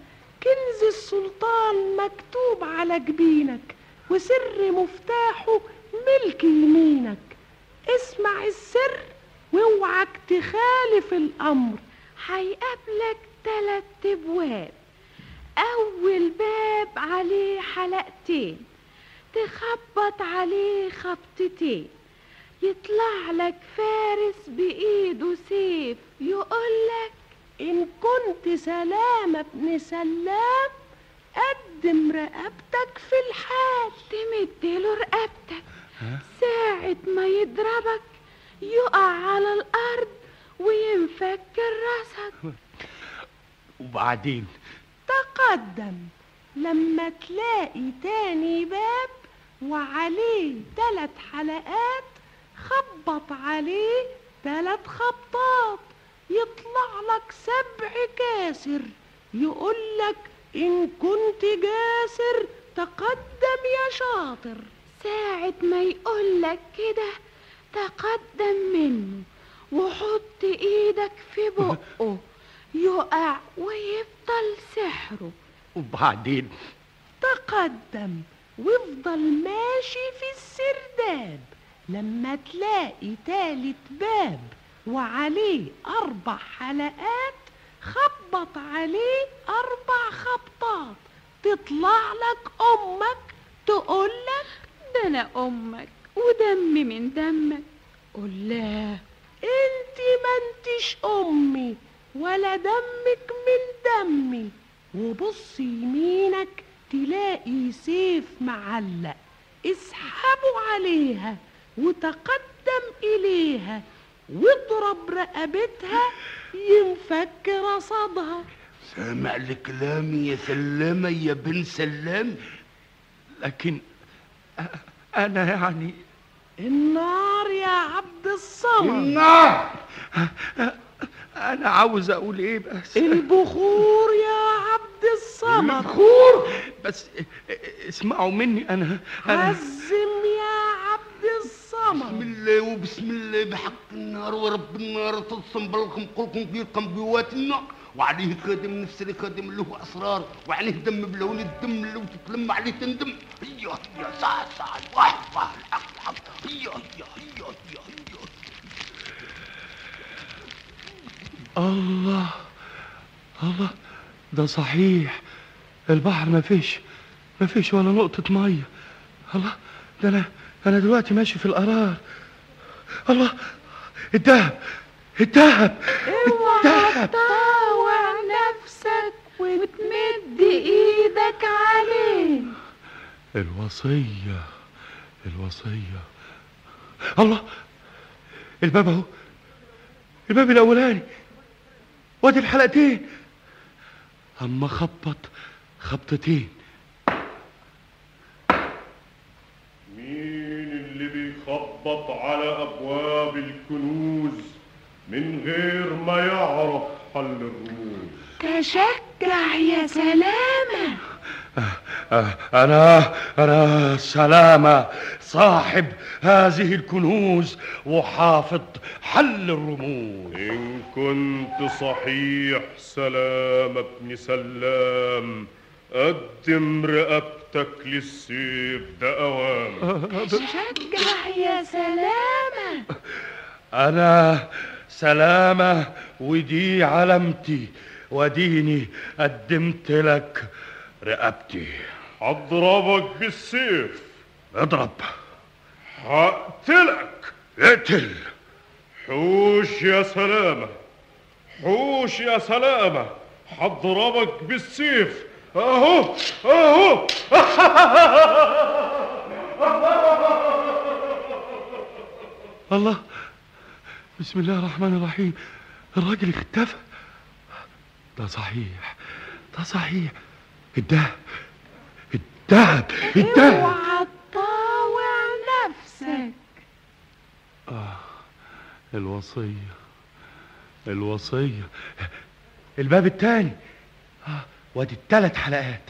كنز السلطان مكتوب على جبينك وسر مفتاحه ملك يمينك. اسمع السر واوعك تخالف الأمر. هيقابلك تلات أبواب. أول باب عليه حلقتين تخبط عليه خبطتين. يطلع لك فارس بإيده سيف يقولك إن كنت سلامة ابن سلام قدم رقبتك في الحال. تمدله رقبتك. ساعة ما يضربك يقع على الأرض وينفك راسك
وبعدين؟
تقدم. لما تلاقي تاني باب وعليه تلات حلقات خبط عليه تلات خبطات. يطلع لك سبع كاسر. يقولك إن كنت جاسر تقدم يا شاطر. ساعة ما يقولك كده تقدم منه وحط إيدك في بقه [LAUGHS] يقع ويفضل سحره.
وبعدين؟
تقدم وافضل ماشي في السرداب. لما تلاقي تالت باب وعليه أربع حلقات
خبط عليه أربع خبطات. تطلع لك أمك تقول لك
ده أنا أمك ودمي من دمك.
قول لها أنت ما أنتش أمي ولا دمك من دمي. وبص يمينك تلاقي سيف معلق اسحبوا عليها. وتقدم إليها واضرب رقبتها ينفك رصدها.
سامع الكلام يا سلامة يا بن سلام
لكن أنا يعني
النار يا عبد الصمد.
النار!
أنا عاوز أقول إيه بس؟
البخور يا عبد الصمد.
البخور؟ بس اسمعوا مني أنا أنا
عزم يا الصمد
بسم الله وبسم الله بحق النار ورب النار تصم بلكم قلكم في قنبواتنا وعليه خادم نفس اللي خادم له أسرار. وعليه دم بلون الدم لو تتلم عليه تندم. هيا هيا ساعة ساعة واحد واحد حق حق هيا هيا هيا هيا هيا.
الله الله ده صحيح. البحر ما فيش ما فيش ولا نقطة مية. الله ده أنا أنا دلوقتي ماشي في القرار. الله الدهب الدهب
اوعى تطاوع نفسك وتمد إيدك عليه.
الوصية الوصية. الله الباب اهو. الباب الأولاني. وادي الحلقتين. أما خبط خبطتين
مين اللي بيخبط على أبواب الكنوز من غير ما يعرف حل الرموز.
تشجع يا سلامة.
آه، أنا أنا سلامة صاحب هذه الكنوز وحافظ حل الرموز.
إن كنت صحيح سلام ابن سلام قدم رقبتك للسيف ده أوام
تشجع يا سلامة.
أنا سلامة ودي علامتي وديني قدمت لك رقبتي.
هضربك بالسيف.
اضرب.
هقتلك.
اقتل.
حوش يا سلامة. حوش يا سلامة. هضربك بالسيف. أهو أهو.
الله بسم الله الرحمن الرحيم. الراجل اختفى. ده صحيح ده صحيح. الدهب الدهب الدهب
اوعى تطاوع نفسك.
آه الوصية الوصية. الباب التاني. آه وادي التلات حلقات.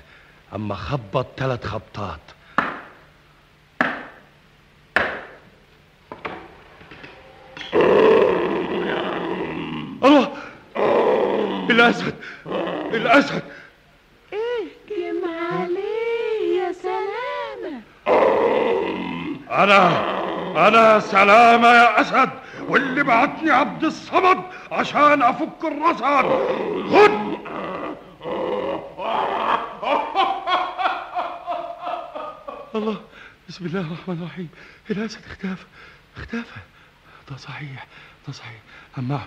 أما خبط تلات خبطات. الله الأسد. الأسد.
اهجم عليه يا سلامة.
أنا أنا سلامة يا أسد. واللي بعتني عبد الصمد عشان أفك الرصد. خد. الله بسم الله الرحمن الرحيم. الأسد اختفى. اختفى. ده صحيح ده صحيح. أما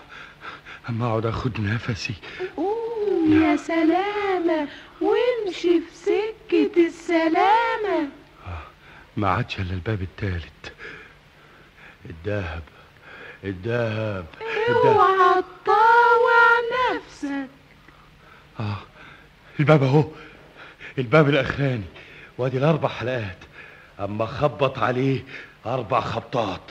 أما أقعد أخد نفسي.
قوم يا سلامة. وامشي في سكة السلامة.
ما عادش إلا الباب التالت. الذهب الذهب.
اوعى تطاوع نفسك.
آه الباب أهو. الباب الأخراني. وادي الأربع حلقات. أما خبط عليه أربع خبطات.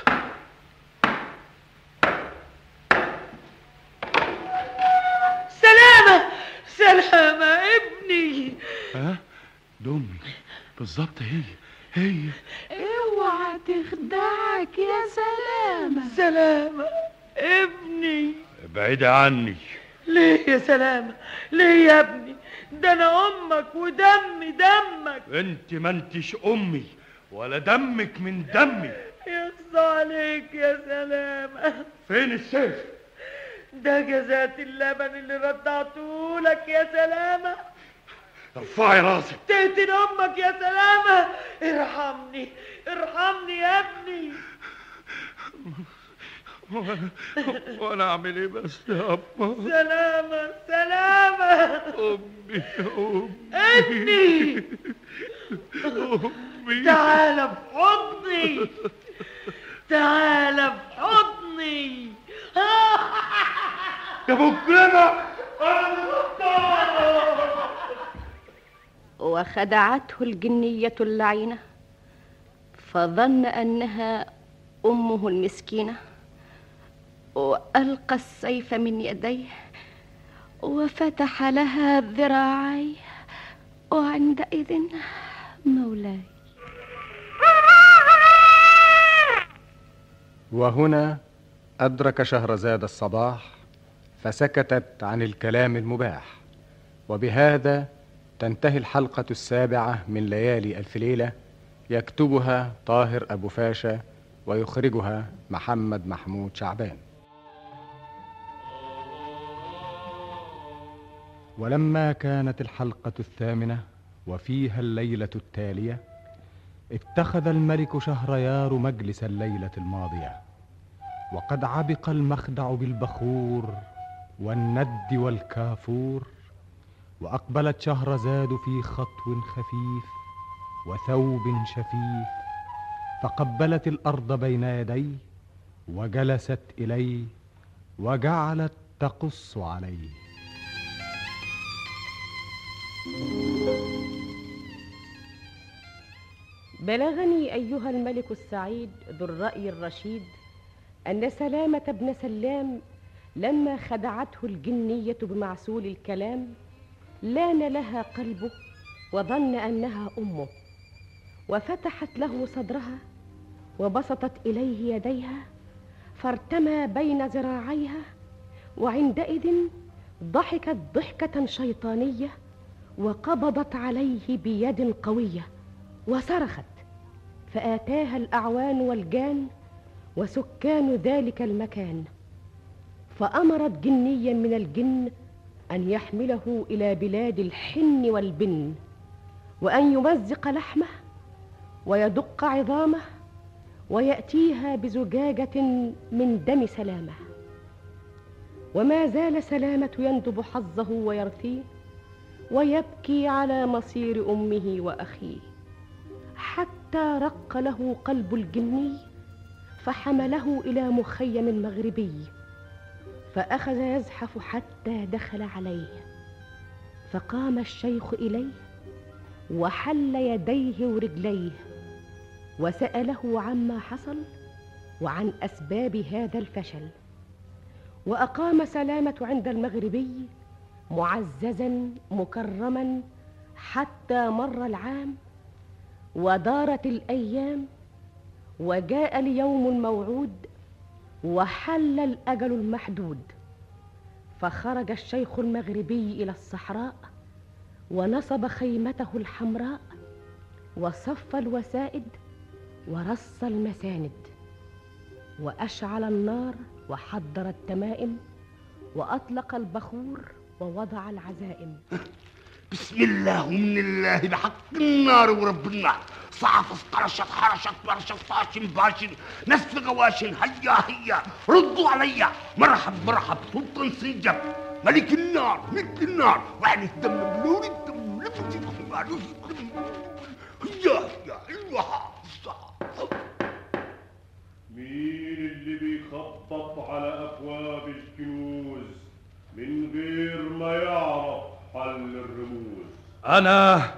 سلامة! سلامة ابني!
ها؟ دمي بالظبط هي. هي.
اوعى تخدعك يا سلامة.
سلامة ابني.
ابعدي عني.
ليه يا سلامة؟ ليه يا ابني؟ ده أنا أمك ودمي دمك.
انت ما انتش امي ولا دمك من دمي.
يخص عليك يا سلامة
فين السيف؟
ده جزات اللبن اللي رضعته لك يا سلامة
ارفعي راسك.
تقتل أمك يا سلامة ارحمني ارحمني يا ابني. [LAUGHS]
وأنا اعمل إيه بس يا أبا؟
سلامة سلامة
أمي أمي.
ابني
أمي.
تعال في حضني تعال في حضني
يا بكرنا
وخدعته الجنية اللعينة فظن أنها أمه المسكينة. وألقى السيف من يديه وفتح لها ذراعيه وعندئذ مولاي.
وهنا أدرك شهرزاد الصباح فسكتت عن الكلام المباح وبهذا تنتهي الحلقة السابعة من ليالي ألف ليلة يكتبها طاهر أبو فاشا ويخرجها محمد محمود شعبان. ولما كانت الحلقة الثامنة وفيها الليلة التالية اتخذ الملك شهريار مجلس الليلة الماضية. وقد عبق المخدع بالبخور والند والكافور وأقبلت شهرزاد في خطو خفيف وثوب شفيف. فقبلت الأرض بين يديه وجلست إليه وجعلت تقص عليه.
بلغني أيها الملك السعيد ذو الرأي الرشيد أن سلامة بن سلام لما خدعته الجنية بمعسول الكلام لأن لها قلبه وظن أنها أمه وفتحت له صدرها وبسطت إليه يديها فارتمى بين ذراعيها وعندئذ ضحكت ضحكة شيطانية وقبضت عليه بيد قوية وصرخت فآتاها الأعوان والجان وسكان ذلك المكان. فأمرت جنيا من الجن أن يحمله إلى بلاد الحن والبن وأن يمزق لحمه ويدق عظامه ويأتيها بزجاجة من دم سلامه. وما زال سلامة يندب حظه ويرثيه ويبكي على مصير أمه وأخيه. حتى رق له قلب الجني فحمله إلى مخيم مغربي فأخذ يزحف حتى دخل عليه. فقام الشيخ إليه وحل يديه ورجليه وسأله عما حصل وعن أسباب هذا الفشل. وأقام سلامة عند المغربي معززا مكرما حتى مر العام ودارت الأيام وجاء اليوم الموعود وحل الأجل المحدود. فخرج الشيخ المغربي إلى الصحراء ونصب خيمته الحمراء وصف الوسائد ورص المساند وأشعل النار وحضر التمائم وأطلق البخور ووضع العزائم. [LAUGHS]
بسم الله ومن الله بحق النار ورب النار. صعفص قرشت حرشت برشت طاشن باشن نسف غواشن هيا هيا. ردوا عليا مرحب مرحب سلطان سنجب. ملك النار ملك النار. وعن الدم بلون الدم. لفتي معروف هيا هيا أيوه
مين اللي بيخبط على أبواب الكنوز؟ من غير ما يعرف حل الرموز.
أنا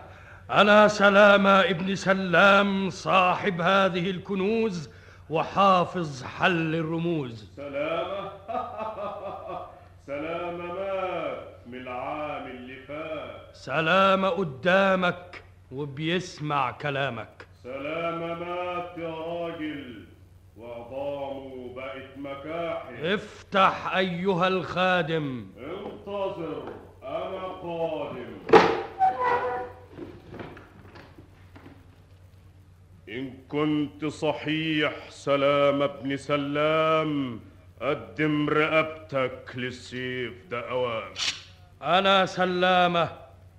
أنا سلامة ابن سلام صاحب هذه الكنوز وحافظ حل الرموز.
سلامة؟ [LAUGHS] سلامة مات من العام اللي فات.
سلامة قدامك وبيسمع كلامك.
سلامة مات يا راجل. وعظامه بقت مكاحل.
افتح أيها الخادم.
انتظر أنا قادم إن كنت صحيح سلام ابن سلام قدم رقبتك للسيف ده اوام
أنا سلامة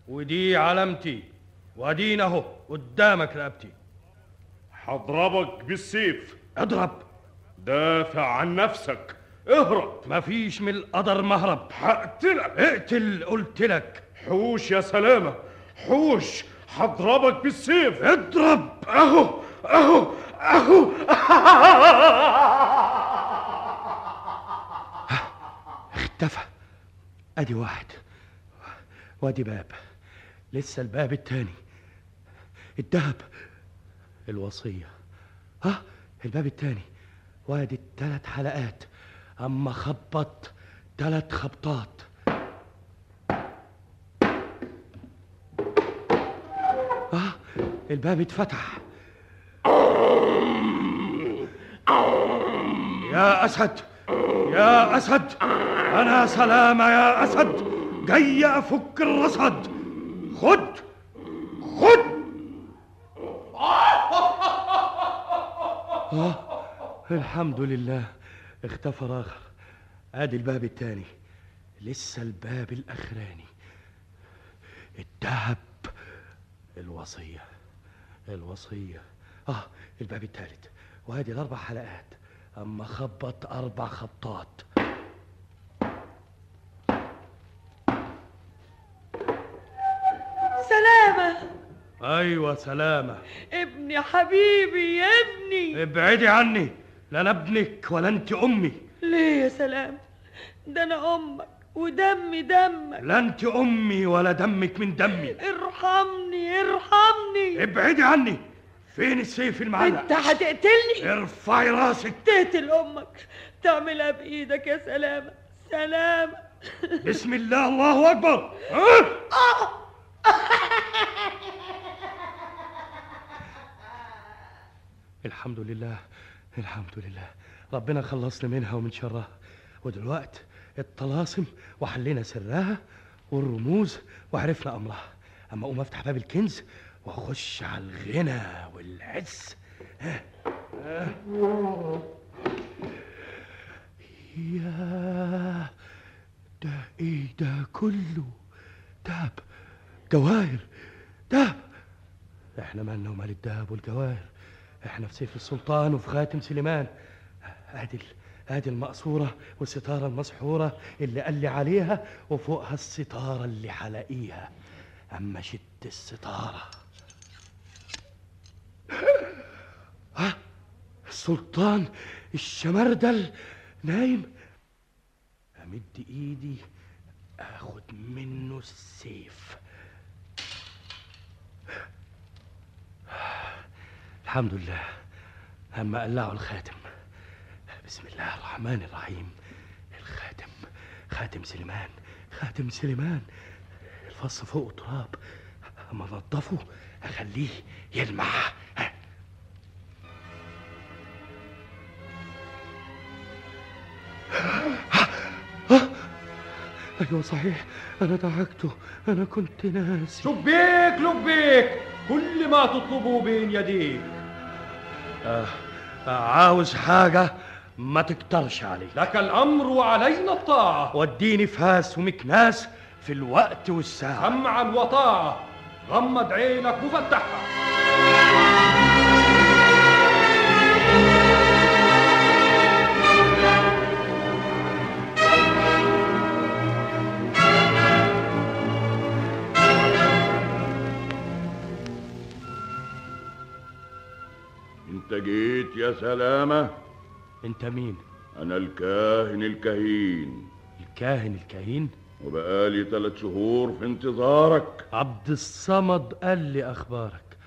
ودي علامتي وادينا اهو قدامك رقبتي.
هضربك بالسيف.
اضرب.
دافع عن نفسك. اهرب.
مفيش من القدر مهرب.
هقتلك.
اقتل قلت لك.
حوش يا سلامة. حوش. هضربك بالسيف.
اضرب.
أهو أهو أهو.
اختفى. أدي واحد. وأدي باب. لسه الباب التاني. الدهب الوصية. ها الباب التاني. وادي التلات حلقات. أما خبط تلات خبطات. آه الباب اتفتح. يا أسد يا أسد أنا سلامه يا أسد. جاي أفك الرصد. خد خد. آه. الحمد لله. اختفى راخر ادي الباب التاني. لسه الباب الأخراني. الذهب الوصية. الوصية. آه الباب التالت. وادي الأربع حلقات. أما خبط أربع خبطات.
سلامة.
أيوه سلامة.
ابني حبيبي يا ابني.
ابعدي عني. لا أنا ابنك ولا انت أمي.
ليه يا سلام؟ ده أنا أمك ودمي دمك.
لا انت أمي ولا دمك من دمي.
ارحمني ارحمني.
ابعدي عني. فين السيف المعلق
انت هتقتلني؟
ارفعي راسك.
تقتل أمك. تعملها بإيدك يا سلامة. سلامة.
بسم الله الله أكبر. ها؟ [LAUGHS] الحمد لله. الحمد لله. ربنا خلصنا منها ومن شرها. ودلوقت الطلاسم وحلينا سرها والرموز وعرفنا أمرها. أما أقوم أفتح باب الكنز وأخش على الغنى والعز. ها. ها. يا ده إيه ده كله دهب جواهر دهب إحنا مالنا ومال الدهب والجواهر. إحنا في سيف السلطان وفي خاتم سليمان. ادي ادي المقصوره والستارة المسحورة اللي قال لي عليها وفوقها الستارة اللي حلاقيها أما شد الستارة. ها؟ السلطان الشمردل نايم. أمد إيدي آخد منه السيف. الحمد لله. أما قلعوا الخاتم. بسم الله الرحمن الرحيم. الخاتم. خاتم سليمان. خاتم سليمان. الفص فوق تراب أما انضفه أخليه يلمع. أيوه صحيح. أنا دعكته أنا كنت ناسي.
شبيك لبيك. كل ما تطلبه بين يديك.
آه عاوز حاجة ما تكترش علي.
لك الأمر وعلينا الطاعة.
وديني فاس ومكناس في الوقت والساعة.
سمعا وطاعة غمض عينك وفتحها.
جيت يا سلامة.
انت مين؟
أنا الكاهن الكهين.
الكاهن الكهين؟
وبقالي ثلاث شهور في انتظارك.
عبد الصمد قال لي أخبارك.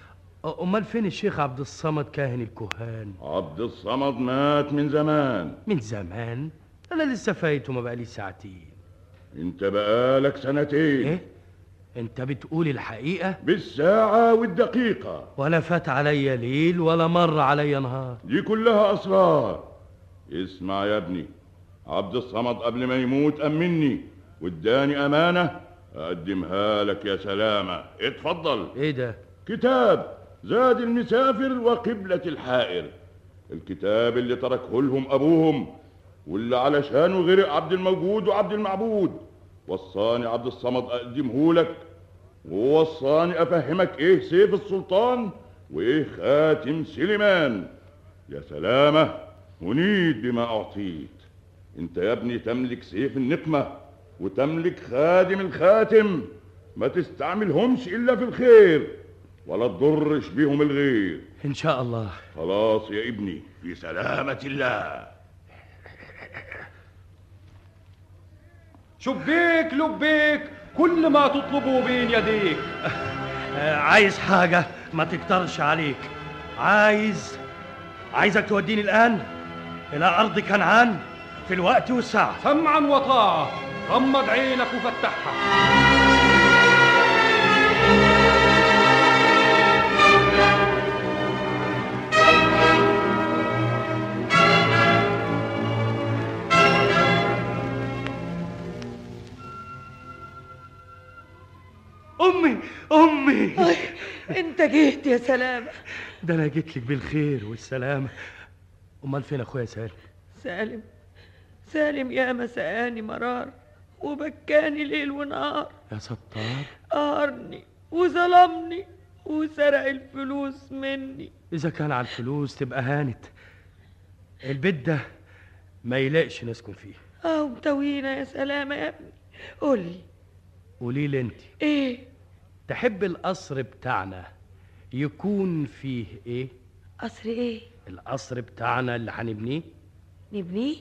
أ- أمال فين الشيخ عبد الصمد كاهن الكهان؟
عبد الصمد مات من زمان.
من زمان؟ أنا لسه فايته ما بقالي ساعتين.
أنت بقالك سنتين.
إيه؟ انت بتقول الحقيقة؟
بالساعة والدقيقة.
ولا فات عليا ليل ولا مر عليا نهار.
دي كلها أسرار. اسمع يا ابني عبد الصمد قبل ما يموت أمني واداني أمانة أقدمها لك يا سلامة. اتفضل.
إيه ده؟
كتاب زاد المسافر وقبلة الحائر. الكتاب اللي تركه لهم أبوهم واللي علشانه غرق عبد الموجود وعبد المعبود. وصاني عبد الصمد اقدمهولك ووصاني أفهمك إيه سيف السلطان وإيه خاتم سليمان. يا سلامة هنيت بما أعطيت. أنت يا ابني تملك سيف النقمة وتملك خادم الخاتم. ما تستعملهمش إلا في الخير ولا تضرش بيهم الغير.
إن شاء الله.
خلاص يا ابني في سلامة الله.
شبيك لبيك كل ما تطلبه بين يديك. [LAUGHS]
عايز حاجة ما تقدرش عليك. عايز عايزك توديني الآن إلى أرض كنعان في الوقت والساعة.
سمعا وطاعة غمض عينك وفتحها.
أمي
انت جيت يا سلامة
ده أنا جيت لك بالخير والسلامة أمال فين أخويا سالم؟
سالم سالم يا مساني مرار وبكاني ليل ونهار.
يا ستار.
قهرني وظلمني وسرق الفلوس مني.
إذا كان على الفلوس تبقى هانت. البيت ده ما يلاقش نسكن فيه.
آه متوينا يا سلامة يا ابني. قولي.
قولي لي انت
إيه؟
تحب القصر بتاعنا يكون فيه إيه؟
قصر إيه؟
القصر بتاعنا اللي هنبنيه.
نبنيه؟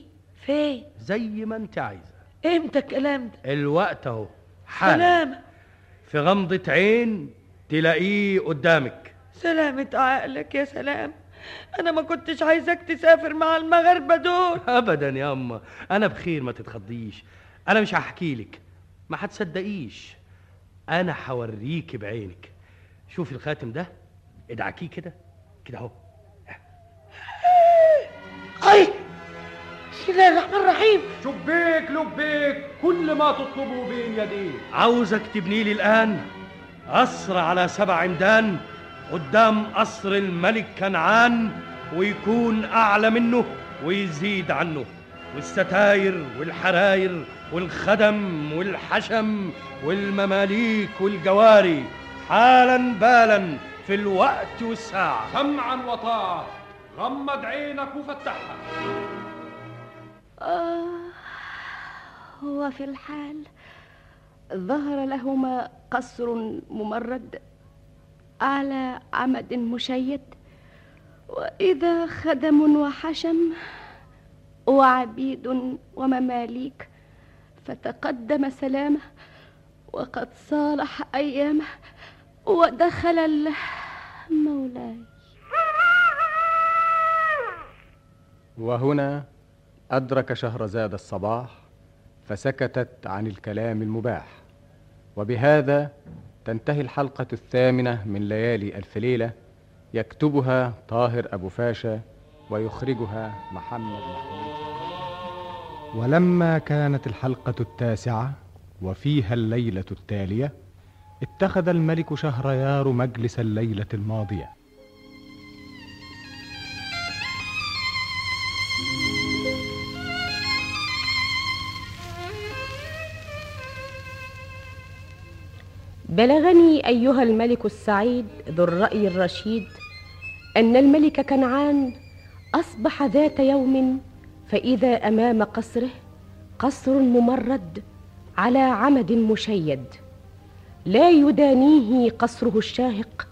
فين؟
زي ما انت عايزة.
إمتى الكلام ده؟
الوقت أهو. حالا.
سلامة
في غمضة عين تلاقيه قدامك.
سلامة عقلك يا سلام. أنا ما كنتش عايزك تسافر مع المغاربة دول. [LAUGHS]
ابدا يا اما أنا بخير ما تتخضيش. أنا مش هحكي لك. ما هتصدقيش أنا هوريكي بعينك. شوفي الخاتم ده ادعكيه كده كده أهو.
أي! بسم الله الرحمن الرحيم.
شبيك لبيك كل ما تطلبه بين يديك
عاوزك تبني لي الآن قصر على سبع عمدان قدام قصر الملك كنعان ويكون أعلى منه ويزيد عنه والستاير والحراير والخدم والحشم والمماليك والجواري حالا بالا في الوقت والساعة.
سمعا وطاعة غمض عينك وفتحها.
آه وفي الحال ظهر لهما قصر ممرد على عمد مشيد وإذا خدم وحشم وعبيد ومماليك فتقدم سلامه وقد صالح أيامه ودخل مولاي
وهنا أدرك شهرزاد الصباح فسكتت عن الكلام المباح. وبهذا تنتهي الحلقة الثامنة من ليالي ألف ليلة يكتبها طاهر أبو فاشا ويخرجها محمد محمود. ولما كانت الحلقة التاسعة وفيها الليلة التالية اتخذ الملك شهريار مجلس الليلة الماضية.
بلغني أيها الملك السعيد ذو الرأي الرشيد أن الملك كنعان أصبح ذات يوم فإذا أمام قصره قصر ممرد على عمد مشيد. لا يدانيه قصره الشاهق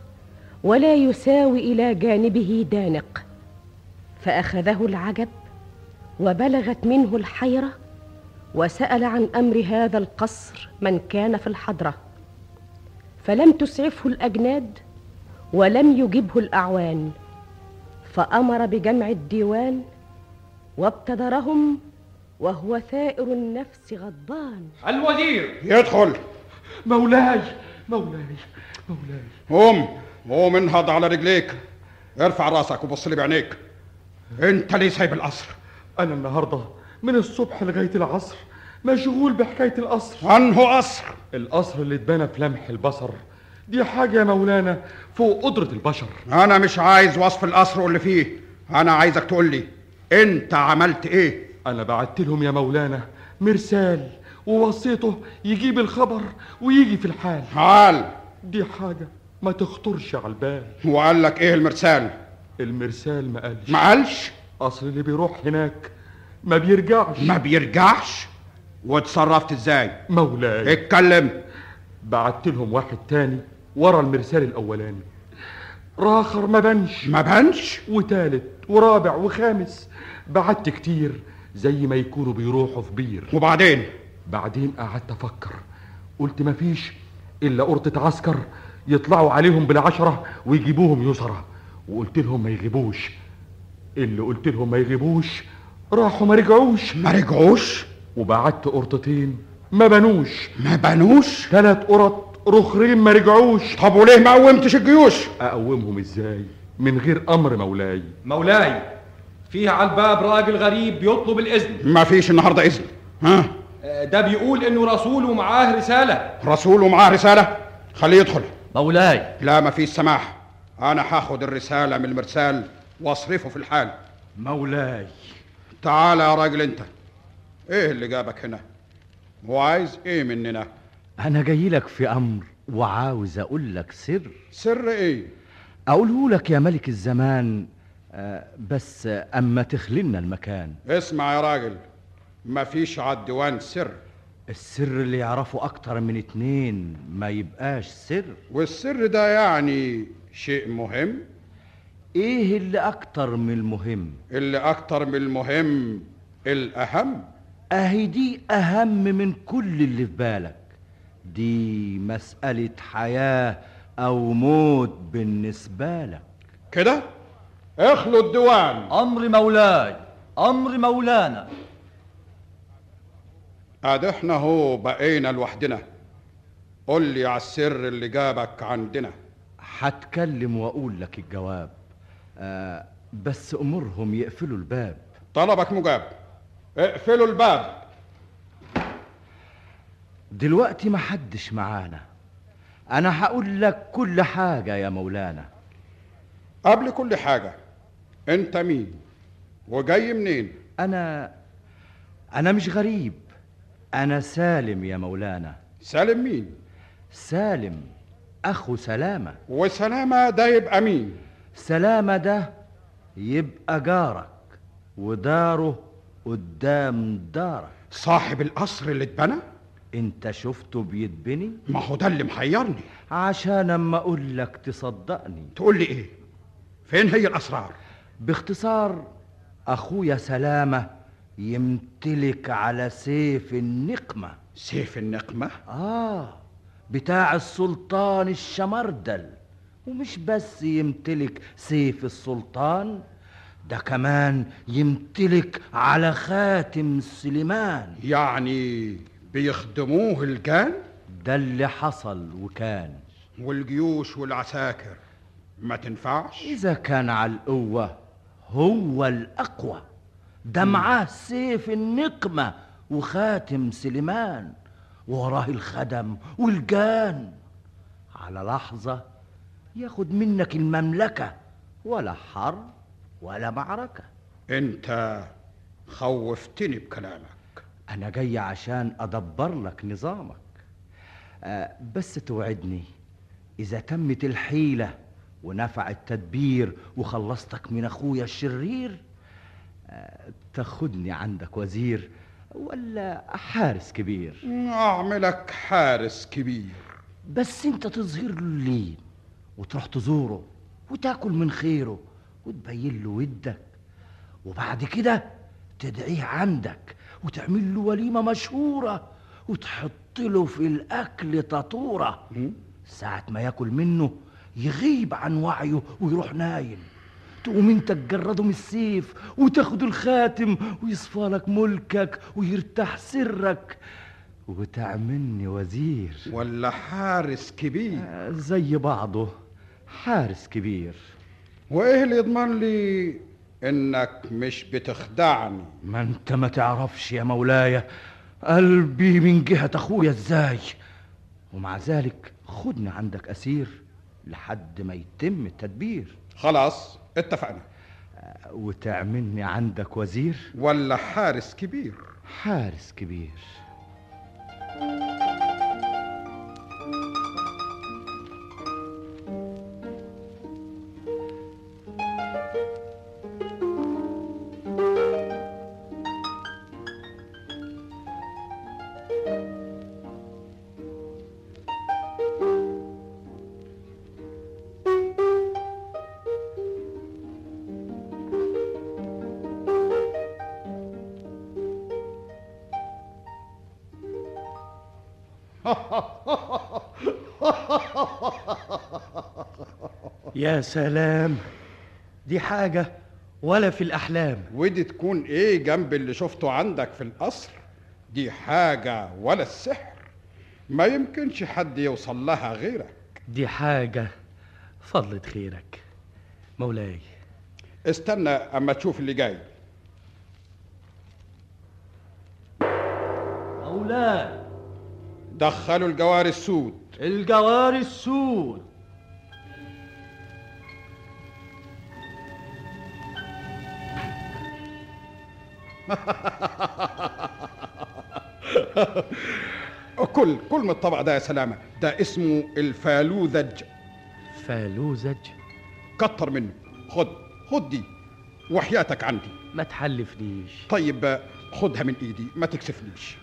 ولا يساوي إلى جانبه دانق. فأخذه العجب وبلغت منه الحيرة وسأل عن أمر هذا القصر من كان في الحضرة. فلم تسعفه الأجناد ولم يجبه الأعوان. فأمر بجمع الديوان وابتدرهم وهو ثائر النفس غضبان.
الوزير!
يدخل!
مولاي! مولاي! مولاي!
قوم قوم انهض على رجليك. ارفع راسك وبص لي بعينيك. انت ليه سايب القصر
أنا النهاردة من الصبح لغاية العصر مشغول بحكاية القصر.
أنه قصر!
القصر اللي اتبنى في لمح البصر. دي حاجة يا مولانا فوق قدرة البشر.
أنا مش عايز وصف القصر واللي فيه. أنا عايزك تقول لي انت عملت إيه؟
أنا بعت لهم يا مولانا مرسال ووصيته يجيب الخبر ويجي في الحال.
حال.
دي حاجة ما تخطرش على البال.
وقال لك إيه المرسال؟
المرسال ما قالش.
ما قالش؟
اصل اللي بيروح هناك ما بيرجعش.
ما بيرجعش؟ واتصرفت إزاي؟
مولاي.
اتكلم.
بعت لهم واحد تاني ورا المرسال الاولاني. راخر ما بنش.
ما بنش؟
وتالت ورابع وخامس بعت كتير زي ما يكونوا بيروحوا في بير.
وبعدين؟
بعدين قعدت أفكر. قلت مفيش إلا قرطة عسكر يطلعوا عليهم بالعشرة ويجيبوهم يسرى وقلت لهم ما يغيبوش. اللي قلت لهم ما يغيبوش راحوا ما رجعوش.
ما رجعوش؟
وبعت قرطتين ما بنوش.
ما بنوش؟
ثلاث قرط رخرين ما رجعوش.
طب وليه ما قومتش الجيوش؟
أقومهم إزاي؟ من غير أمر مولاي.
مولاي فيه على الباب راجل غريب بيطلب الإذن.
ما فيش النهارده إذن. ها؟
آه، ده بيقول إنه رسول ومعاه رسالة.
رسول ومعاه رسالة؟ خليه يدخل.
مولاي.
لا ما فيش سماح. أنا هاخد الرسالة من المرسال واصرفه في الحال.
مولاي.
تعال يا راجل أنت. إيه اللي جابك هنا؟ وعايز إيه مننا؟
أنا جاي لك في أمر وعاوز أقول لك سر.
سر إيه؟
أقوله لك يا ملك الزمان بس آه، أما تخللنا المكان.
اسمع يا راجل ما فيش على الديوان سر.
السر اللي يعرفه أكتر من اتنين ما يبقاش سر.
والسر ده يعني شيء مهم؟
إيه اللي أكتر من المهم؟
اللي أكتر من المهم الأهم.
أهي دي أهم من كل اللي في بالك. دي مسألة حياة أو موت بالنسبة لك.
كده؟ اخلوا الديوان
أمر مولاي أمر مولانا.
ادي إحنا هو بقينا لوحدنا. قول لي على السر اللي جابك عندنا.
هتكلم وأقول لك الجواب. آه بس أمرهم يقفلوا الباب.
طلبك مجاب. اقفلوا الباب.
دلوقتي محدش معانا. أنا هقول لك كل حاجة يا مولانا.
قبل كل حاجة انت مين؟ وجاي منين؟
أنا أنا مش غريب. أنا سالم يا مولانا.
سالم مين؟
سالم أخو سلامة.
وسلامة ده يبقى مين؟
سلامة ده يبقى جارك وداره قدام دارك.
صاحب القصر اللي اتبنى؟
أنت شفته بيتبني؟
ما هو ده اللي محيرني.
عشان أما أقول لك تصدقني.
تقول لي إيه؟ فين هي الأسرار؟
باختصار أخويا سلامة يمتلك على سيف النقمة.
سيف النقمة؟
آه بتاع السلطان الشمردل. ومش بس يمتلك سيف السلطان ده كمان يمتلك على خاتم سليمان.
يعني بيخدموه الجان؟
ده اللي حصل وكان.
والجيوش والعساكر. ما تنفعش؟
إذا كان على القوة. هو الأقوى. ده معاه سيف النقمة وخاتم سليمان. وراه الخدم والجان. على لحظة ياخد منك المملكة. ولا حرب ولا معركة.
أنت خوفتني بكلامك.
أنا جاي عشان أدبر لك نظامك. آه بس توعدني إذا تمت الحيلة ونفع التدبير وخلصتك من أخويا الشرير. آه تاخدني عندك وزير ولا حارس كبير؟
أعملك حارس كبير.
بس أنت تظهر له اللين وتروح تزوره وتاكل من خيره وتبين له ودك. وبعد كده تدعيه عندك وتعمل له وليمة مشهورة وتحط له في الأكل تطورة. ساعة ما ياكل منه يغيب عن وعيه ويروح نايم. تقوم انت تجرده من السيف وتاخد الخاتم ويصفى لك ملكك ويرتاح سرك. وتعملني وزير.
ولا حارس كبير.
زي بعضه حارس كبير.
وإيه اللي يضمن لي إنك مش بتخدعني؟
ما انت ما تعرفش يا مولاي قلبي من جهة أخويا إزاي ومع ذلك خدني عندك أسير. لحد ما يتم التدبير.
خلاص اتفقنا.
وتعملني عندك وزير.
ولا حارس كبير.
حارس كبير.
يا سلام. دي حاجة ولا في الأحلام.
ودي تكون إيه جنب اللي شفته عندك في القصر؟ دي حاجة ولا السحر. ما يمكنش حد يوصل لها غيرك.
دي حاجة فضلة خيرك. مولاي.
استنى أما تشوف اللي جاي.
مولاي.
دخلوا الجوار السود.
الجوار السود. [LAUGHS]
كل كل من الطبق ده يا سلامة ده اسمه الفالوذج
فالوزج؟
كتر منه. خد خد دي وحياتك عندي.
ما تحلفنيش.
طيب خدها من ايدي ما تكسفنيش.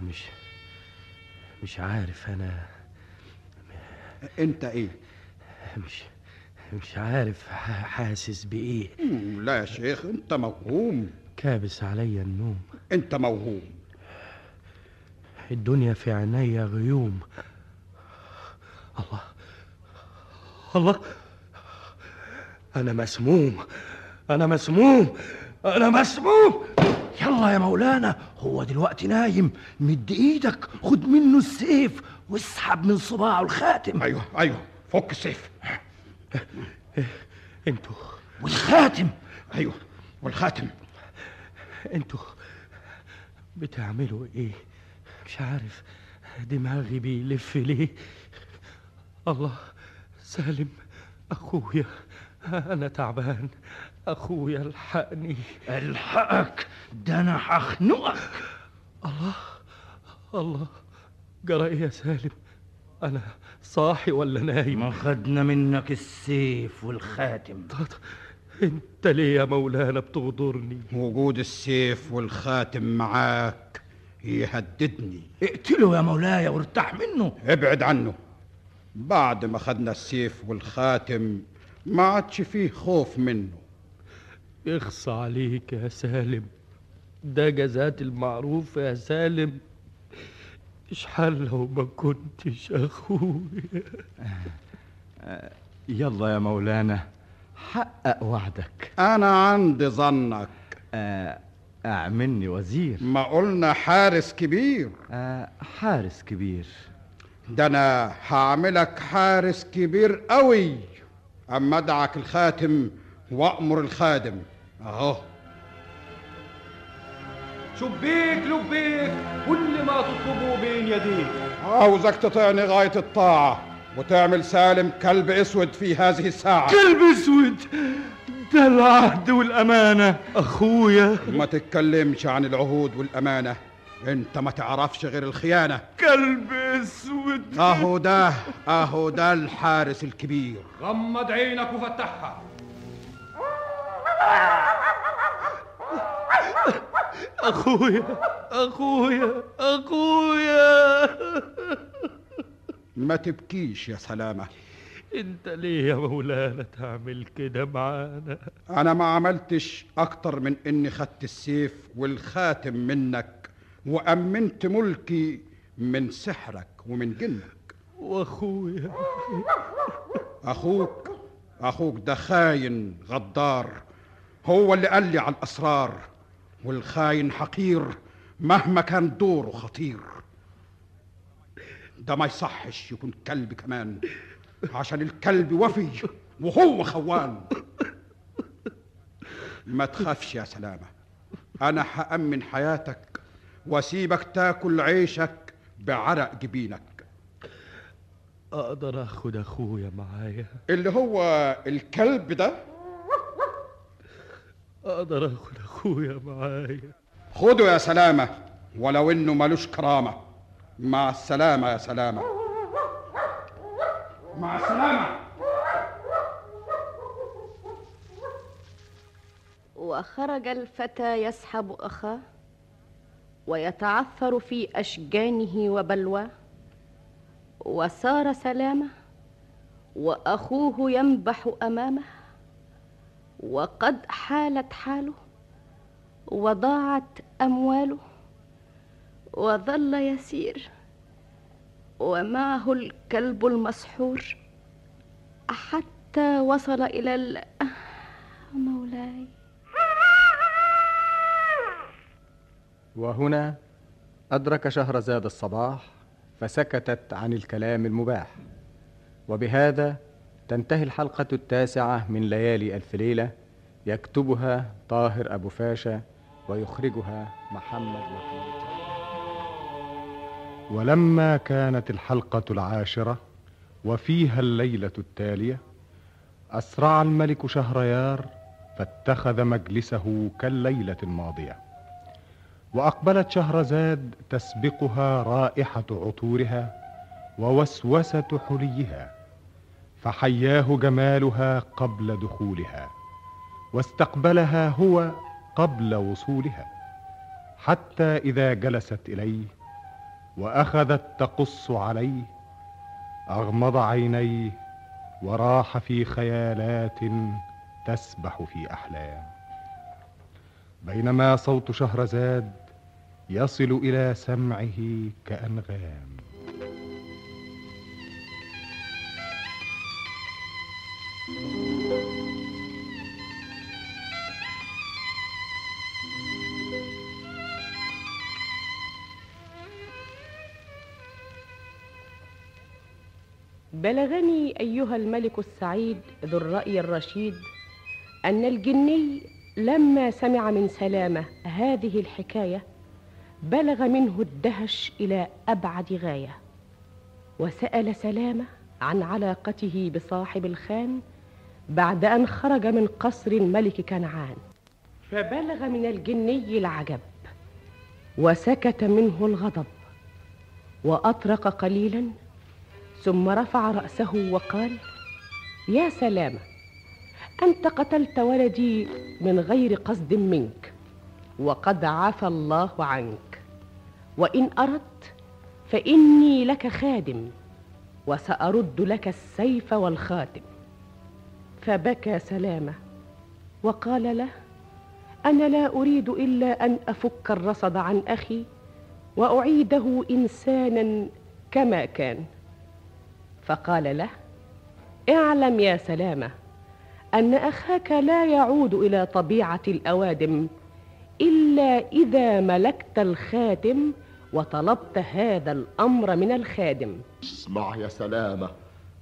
مش مش عارف أنا.
انت إيه؟
مش مش عارف حاسس
بإيه؟ لا يا شيخ انت موهوم.
كابس عليا النوم.
انت موهوم.
الدنيا في عينيا غيوم. الله الله. أنا مسموم أنا مسموم أنا مسموم.
يلا يا مولانا هو دلوقتي نايم. مد إيدك خد منه السيف. واسحب من صباعه الخاتم.
أيوه أيوه. فك السيف.
أنتوا.
والخاتم؟
أيوه والخاتم.
أنتوا بتعملوا إيه؟ مش عارف. دماغي بيلف ليه؟ الله سالم. أخويا. أنا تعبان. أخويا الحقني.
ألحقك. ده أنا هخنقك.
الله الله. جرى إيه يا سالم؟ أنا صاحي ولا نايم؟
ما خدنا منك السيف والخاتم.
أنت ليه يا مولانا بتغدرني؟
وجود السيف والخاتم معاك يهددني.
اقتله يا مولاي وارتاح منه.
ابعد عنه. بعد ما خدنا السيف والخاتم ما عادش فيه خوف منه.
يخص عليك يا سالم. ده جزات المعروف يا سالم. اشحال لو ما كنتش أخويا.
يلا يا مولانا حقق وعدك.
أنا عندي ظنك.
آه، اعملني وزير.
ما قلنا حارس كبير.
آه، حارس كبير.
ده أنا هعملك حارس كبير قوي. أما أدعك الخاتم وأمر الخادم. أهو.
شبيك لبيك كل ما تطلبه بين يديك.
عاوزك تطيعني غاية الطاعة وتعمل سالم كلب أسود في هذه الساعة.
كلب أسود! ده العهد والأمانة. أخويا.
ما تتكلمش عن العهود والأمانة. أنت ما تعرفش غير الخيانة.
كلب أسود.
أهو ده أهو ده الحارس الكبير.
غمض عينك وفتحها.
أخويا أخويا أخويا.
ما تبكيش يا سلامة.
أنت ليه يا مولانا تعمل كده معانا؟
أنا ما عملتش أكتر من إني خدت السيف والخاتم منك وأمنت ملكي من سحرك ومن جنك.
وأخويا.
أخوك أخوك ده خاين غدار. هو اللي قال لي على الأسرار والخاين حقير مهما كان دوره خطير. ده ما يصحش يكون كلب كمان عشان الكلب وفي وهو خوان. ما تخافش يا سلامة أنا هأمن حياتك وأسيبك تاكل عيشك بعرق جبينك.
أقدر اخد أخويا معايا؟
اللي هو الكلب ده؟
أقدر اخد أخويا معايا.
خده يا سلامة ولو إنه ملوش كرامة. مع السلامة يا سلامة. مع السلامة.
وخرج الفتى يسحب أخاه ويتعثر في أشجانه وبلواه وسار سلامة وأخوه ينبح أمامه. وقد حالت حاله وضاعت أمواله وظل يسير ومعه الكلب المسحور حتى وصل إلى ال... مولاي.
وهنا أدرك شهرزاد الصباح فسكتت عن الكلام المباح وبهذا تنتهي الحلقة التاسعة من ليالي ألف ليلة. يكتبها طاهر أبو فاشا ويخرجها محمد وكيل ولما كانت الحلقة العاشرة وفيها الليلة التالية أسرع الملك شهريار فاتخذ مجلسه كالليلة الماضية. وأقبلت شهرزاد تسبقها رائحة عطورها ووسوسة حليها. فحياه جمالها قبل دخولها واستقبلها هو قبل وصولها حتى إذا جلست إليه وأخذت تقص عليه أغمض عينيه وراح في خيالات تسبح في أحلام. بينما صوت شهرزاد يصل إلى سمعه كأنغام.
بلغني أيها الملك السعيد ذو الرأي الرشيد أن الجني لما سمع من سلامة هذه الحكاية بلغ منه الدهش إلى أبعد غاية وسأل سلامة عن علاقته بصاحب الخان بعد أن خرج من قصر الملك كنعان فبلغ من الجني العجب وسكت منه الغضب وأطرق قليلا ثم رفع رأسه وقال يا سلامة أنت قتلت ولدي من غير قصد منك وقد عفى الله عنك. وإن أردت فإني لك خادم وسأرد لك السيف والخاتم. فبكى سلامة. وقال له أنا لا أريد إلا أن أفك الرصد عن أخي وأعيده إنسانا كما كان. فقال له اعلم يا سلامة أن أخاك لا يعود إلى طبيعة الأوادم إلا إذا ملكت الخاتم وطلبت هذا الأمر من الخادم.
اسمع يا سلامة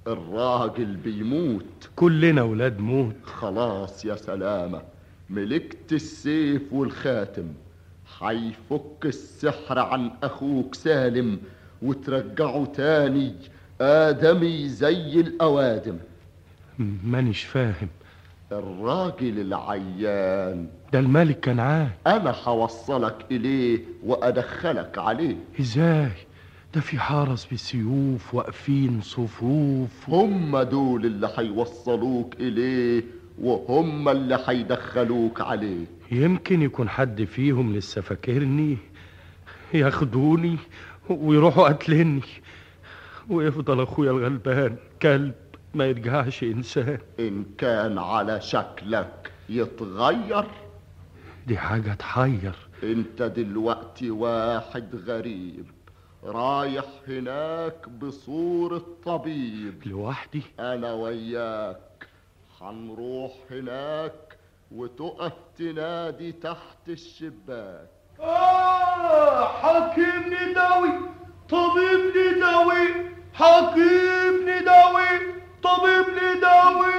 الراجل بيموت.
كلنا ولاد موت.
خلاص يا سلامة ملكت السيف والخاتم. حيفك السحر عن أخوك سالم وترجعه تاني آدمي زي الأوادم.
مانيش فاهم.
الراجل العيان.
ده الملك كنعان
أنا حوصلك إليه وأدخلك عليه.
إزاي؟ ده في حرس بالسيوف واقفين صفوف.
هم دول اللي حيوصلوك إليه وهم اللي حيدخلوك عليه.
يمكن يكون حد فيهم لسه فاكرني ياخدوني ويروحوا قتلني. ويفضل أخويا الغلبان كلب ما يرجعش إنسان.
إن كان على شكلك يتغير
دي حاجة تحير.
أنت دلوقتي واحد غريب. رايح هناك بصورة طبيب
لوحدي؟
أنا وياك. هنروح هناك وتقف تنادي تحت الشباك.
آه حكيم نداوي طبيب نداوي حكيم نداوي طبيب نداوي.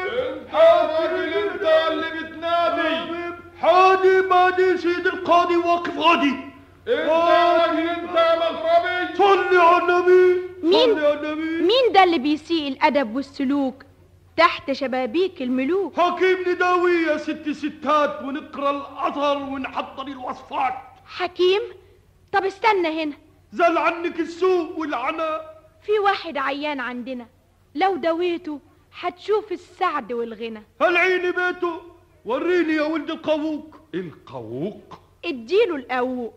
حكيم
انت اللي بتنادي.
حادي بادي سيد القاضي واقف غادي.
إنت يا راجل إنت يا مغربي
صلي على النبي.
مين؟
صلي على النبي.
مين ده اللي بيسيء الأدب والسلوك؟ تحت شبابيك الملوك.
حكيم نداوي يا ست ستات ونقرأ الأثر ونحضر الوصفات.
حكيم؟ طب استنى هنا.
زال عنك السوء والعناء.
في واحد عيان عندنا. لو دويته هتشوف السعد والغنى.
هل عيني بيته. وريني يا ولد القووق.
القووق؟
اديله القووق.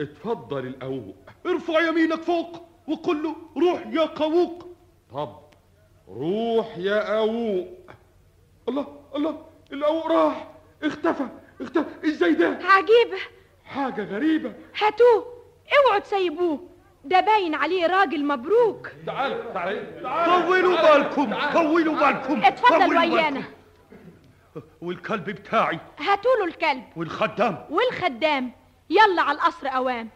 اتفضل القووق
ارفع يمينك فوق وقل له روح يا قووق.
طب روح يا قووق الله الله القووق راح. اختفى اختفى. إزاي ده؟
عجيبة
حاجة غريبة.
هاتوه اوعوا تسيبوه. ده باين عليه راجل مبروك.
تعال تعال
طولوا بالكم طولوا بالكم
اتفضل ويانا.
والكلب بتاعي.
هاتوله الكلب.
والخدام.
والخدام. يلا على القصر أوام.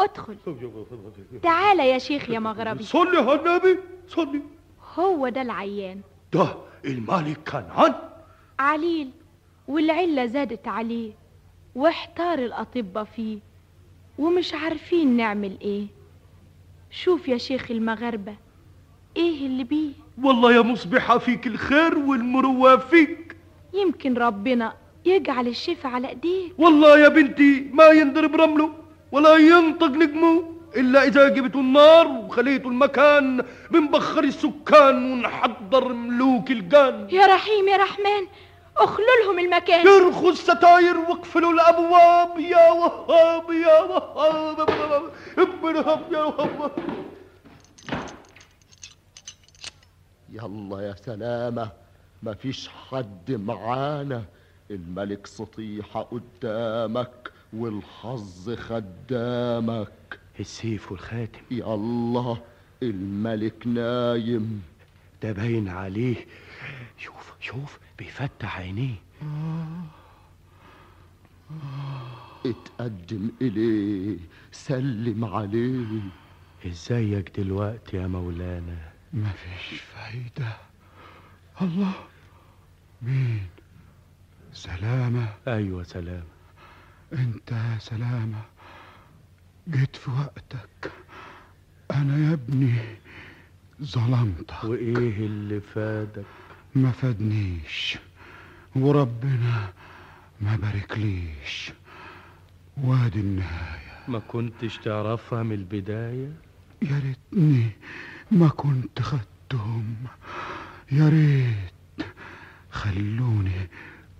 ادخل. تعال يا شيخ يا مغربي.
صلي على النبي صلي.
هو ده العيان.
ده الملك كنعان
عليل والعلة زادت عليه واحتار الأطباء فيه ومش عارفين نعمل إيه. شوف يا شيخ المغاربة إيه اللي بيه؟
والله يا مصبحة فيك الخير والمروة فيك.
يمكن ربنا يجعل الشفا على إيديك.
والله يا بنتي ما ينضرب رمله ولا ينطق نجمه. إلا إذا جبتوا النار وخليتوا المكان بنبخر السكان ونحضر ملوك الجان.
يا رحيم يا رحمن اخلوا لهم المكان.
ارخوا الستاير واقفلوا الأبواب. يا وهاب يا وهاب. ابن يا وهاب.
يلا يا سلامة مفيش حد معانا. الملك سطيحة قدامك والحظ خدامك.
السيف والخاتم.
يلا الملك نايم.
ده باين عليه. شوف شوف بيفتح عينيه.
اتقدم إليه سلم عليه.
ازيك دلوقتي يا مولانا؟
مفيش فايدة. الله. مين؟ سلامة.
أيوه سلام
أنت يا سلامة. جيت في وقتك. أنا يا ابني ظلمتك
وإيه اللي فادك؟
ما فادنيش. وربنا ما باركليش. وادي النهاية.
ما كنتش تعرفها من البداية؟
يا ريتني ما كنت خدتهم. يا ريت خلوني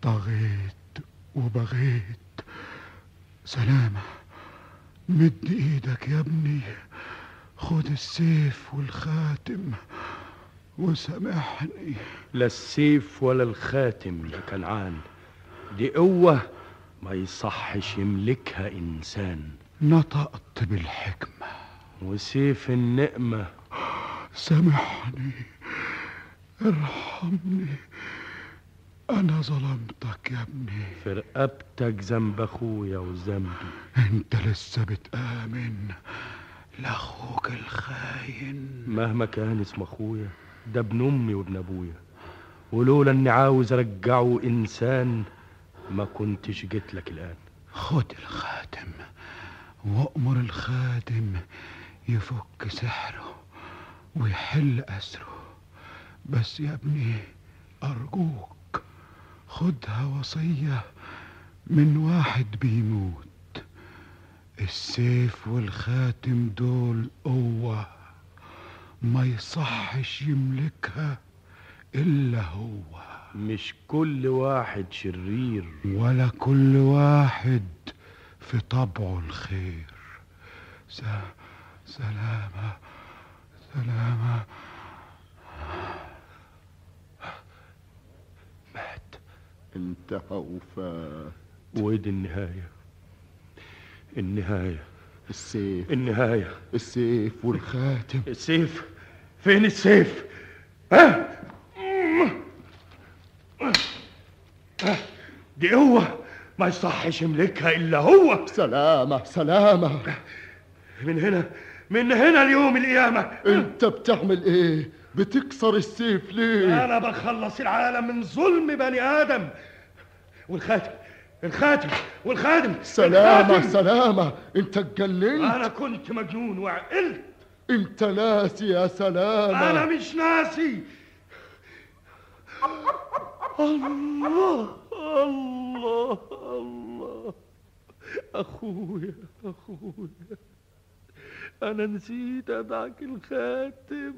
طغيت وبغيت. سلامة. مد إيدك يا ابني. خد السيف والخاتم وسامحني.
لا السيف ولا الخاتم يا كنعان. دي قوة ما يصحش يملكها إنسان.
نطقت بالحكمة.
وسيف النقمة.
سامحني. ارحمني. أنا ظلمتك يا ابني.
في رقبتك ذنب أخويا وذنبي.
أنت لسه بتآمن لأخوك الخاين.
مهما كان اسم أخويا ده ابن أمي وابن أبويا. ولولا إني عاوز أرجعه إنسان ما كنتش جيت لك الآن.
خد الخاتم وأمر الخادم يفك سحره ويحل أسره. بس يا ابني أرجوك. خدها وصية من واحد بيموت. السيف والخاتم دول قوة ما يصحش يملكها إلا هو.
مش كل واحد شرير.
ولا كل واحد في طبعه الخير. س... سلامة سلامة.
انتهى فات
وإيه النهاية؟ النهاية.
السيف.
النهاية.
السيف والخاتم.
السيف. فين السيف؟ ها؟ دي هو. ما يصحش يملكها إلا هو.
سلامة سلامة.
من هنا من هنا ليوم القيامة.
أنت بتعمل إيه؟ بتكسر السيف ليه؟
أنا بخلص العالم من ظلم بني آدم. والخاتم الخاتم والخادم
سلامة
الخاتم.
سلامة. أنت اتجننت
أنا كنت مجنون وعقلت.
أنت ناسي يا سلامة.
أنا مش ناسي. الله الله الله. أخويا أخويا. أنا نسيت أدعك الخاتم.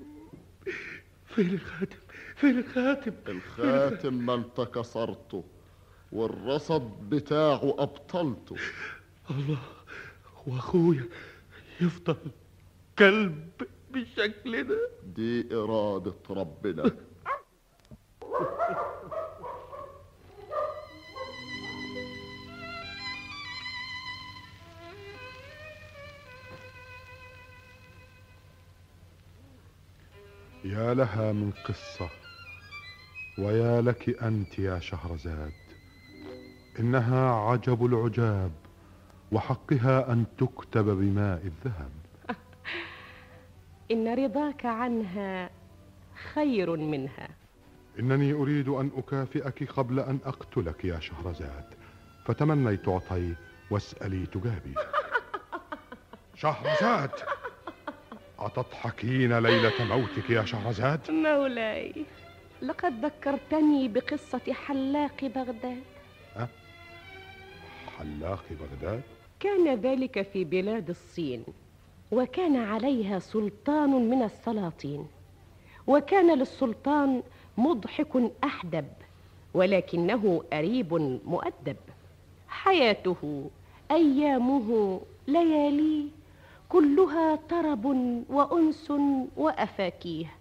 فين الخاتم؟ فين الخاتم؟
الخاتم ما انت كسرته والرصد بتاعه ابطلته
الله وأخويا يفضل كلب بالشكل ده
دي إرادة ربنا.
يا لها من قصة ويا لك أنت يا شهرزاد. إنها عجب العجاب وحقها أن تكتب بماء الذهب. [LAUGHS]
إن رضاك عنها خير منها.
إنني أريد أن أكافئك قبل أن أقتلك يا شهرزاد. فتمني تعطي واسألي تجابي. [LAUGHS] شهرزاد! أتضحكين ليلة موتك يا شهرزاد؟
مولاي لقد ذكرتني بقصة حلاق بغداد.
حلاق بغداد؟
كان ذلك في بلاد الصين وكان عليها سلطان من السلاطين. وكان للسلطان مضحك أحدب ولكنه أريب مؤدب. حياته أيامه لياليه كلها طرب وأنس وأفاكيه.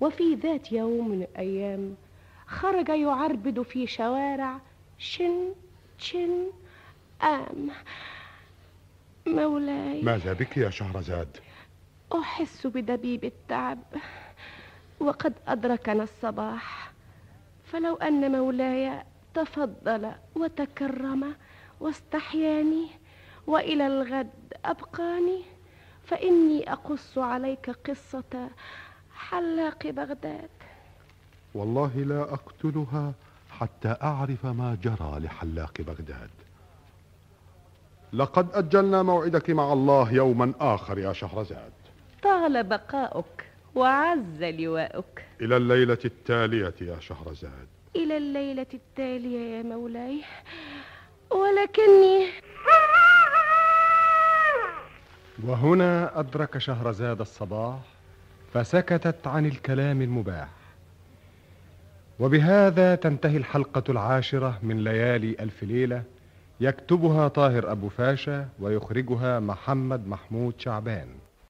وفي ذات يوم من الأيام خرج يعربد في شوارع شن شن آم. مولاي.
ماذا بك يا شهرزاد؟
أحس بدبيب التعب وقد أدركنا الصباح. فلو أن مولاي تفضل وتكرم واستحياني وإلى الغد أبقاني فإني أقص عليك قصة حلاق بغداد.
والله لا أقتلها حتى أعرف ما جرى لحلاق بغداد. لقد أجلنا موعدك مع الله يوما آخر يا شهرزاد.
طال بقاؤك وعز لواؤك.
إلى الليلة التالية يا شهرزاد.
إلى الليلة التالية يا مولاي. ولكني
وهنا أدرك شهرزاد الصباح فسكتت عن الكلام المباح. وبهذا تنتهي الحلقة العاشرة من ليالي ألف ليلة يكتبها طاهر أبو فاشا ويخرجها محمد محمود شعبان.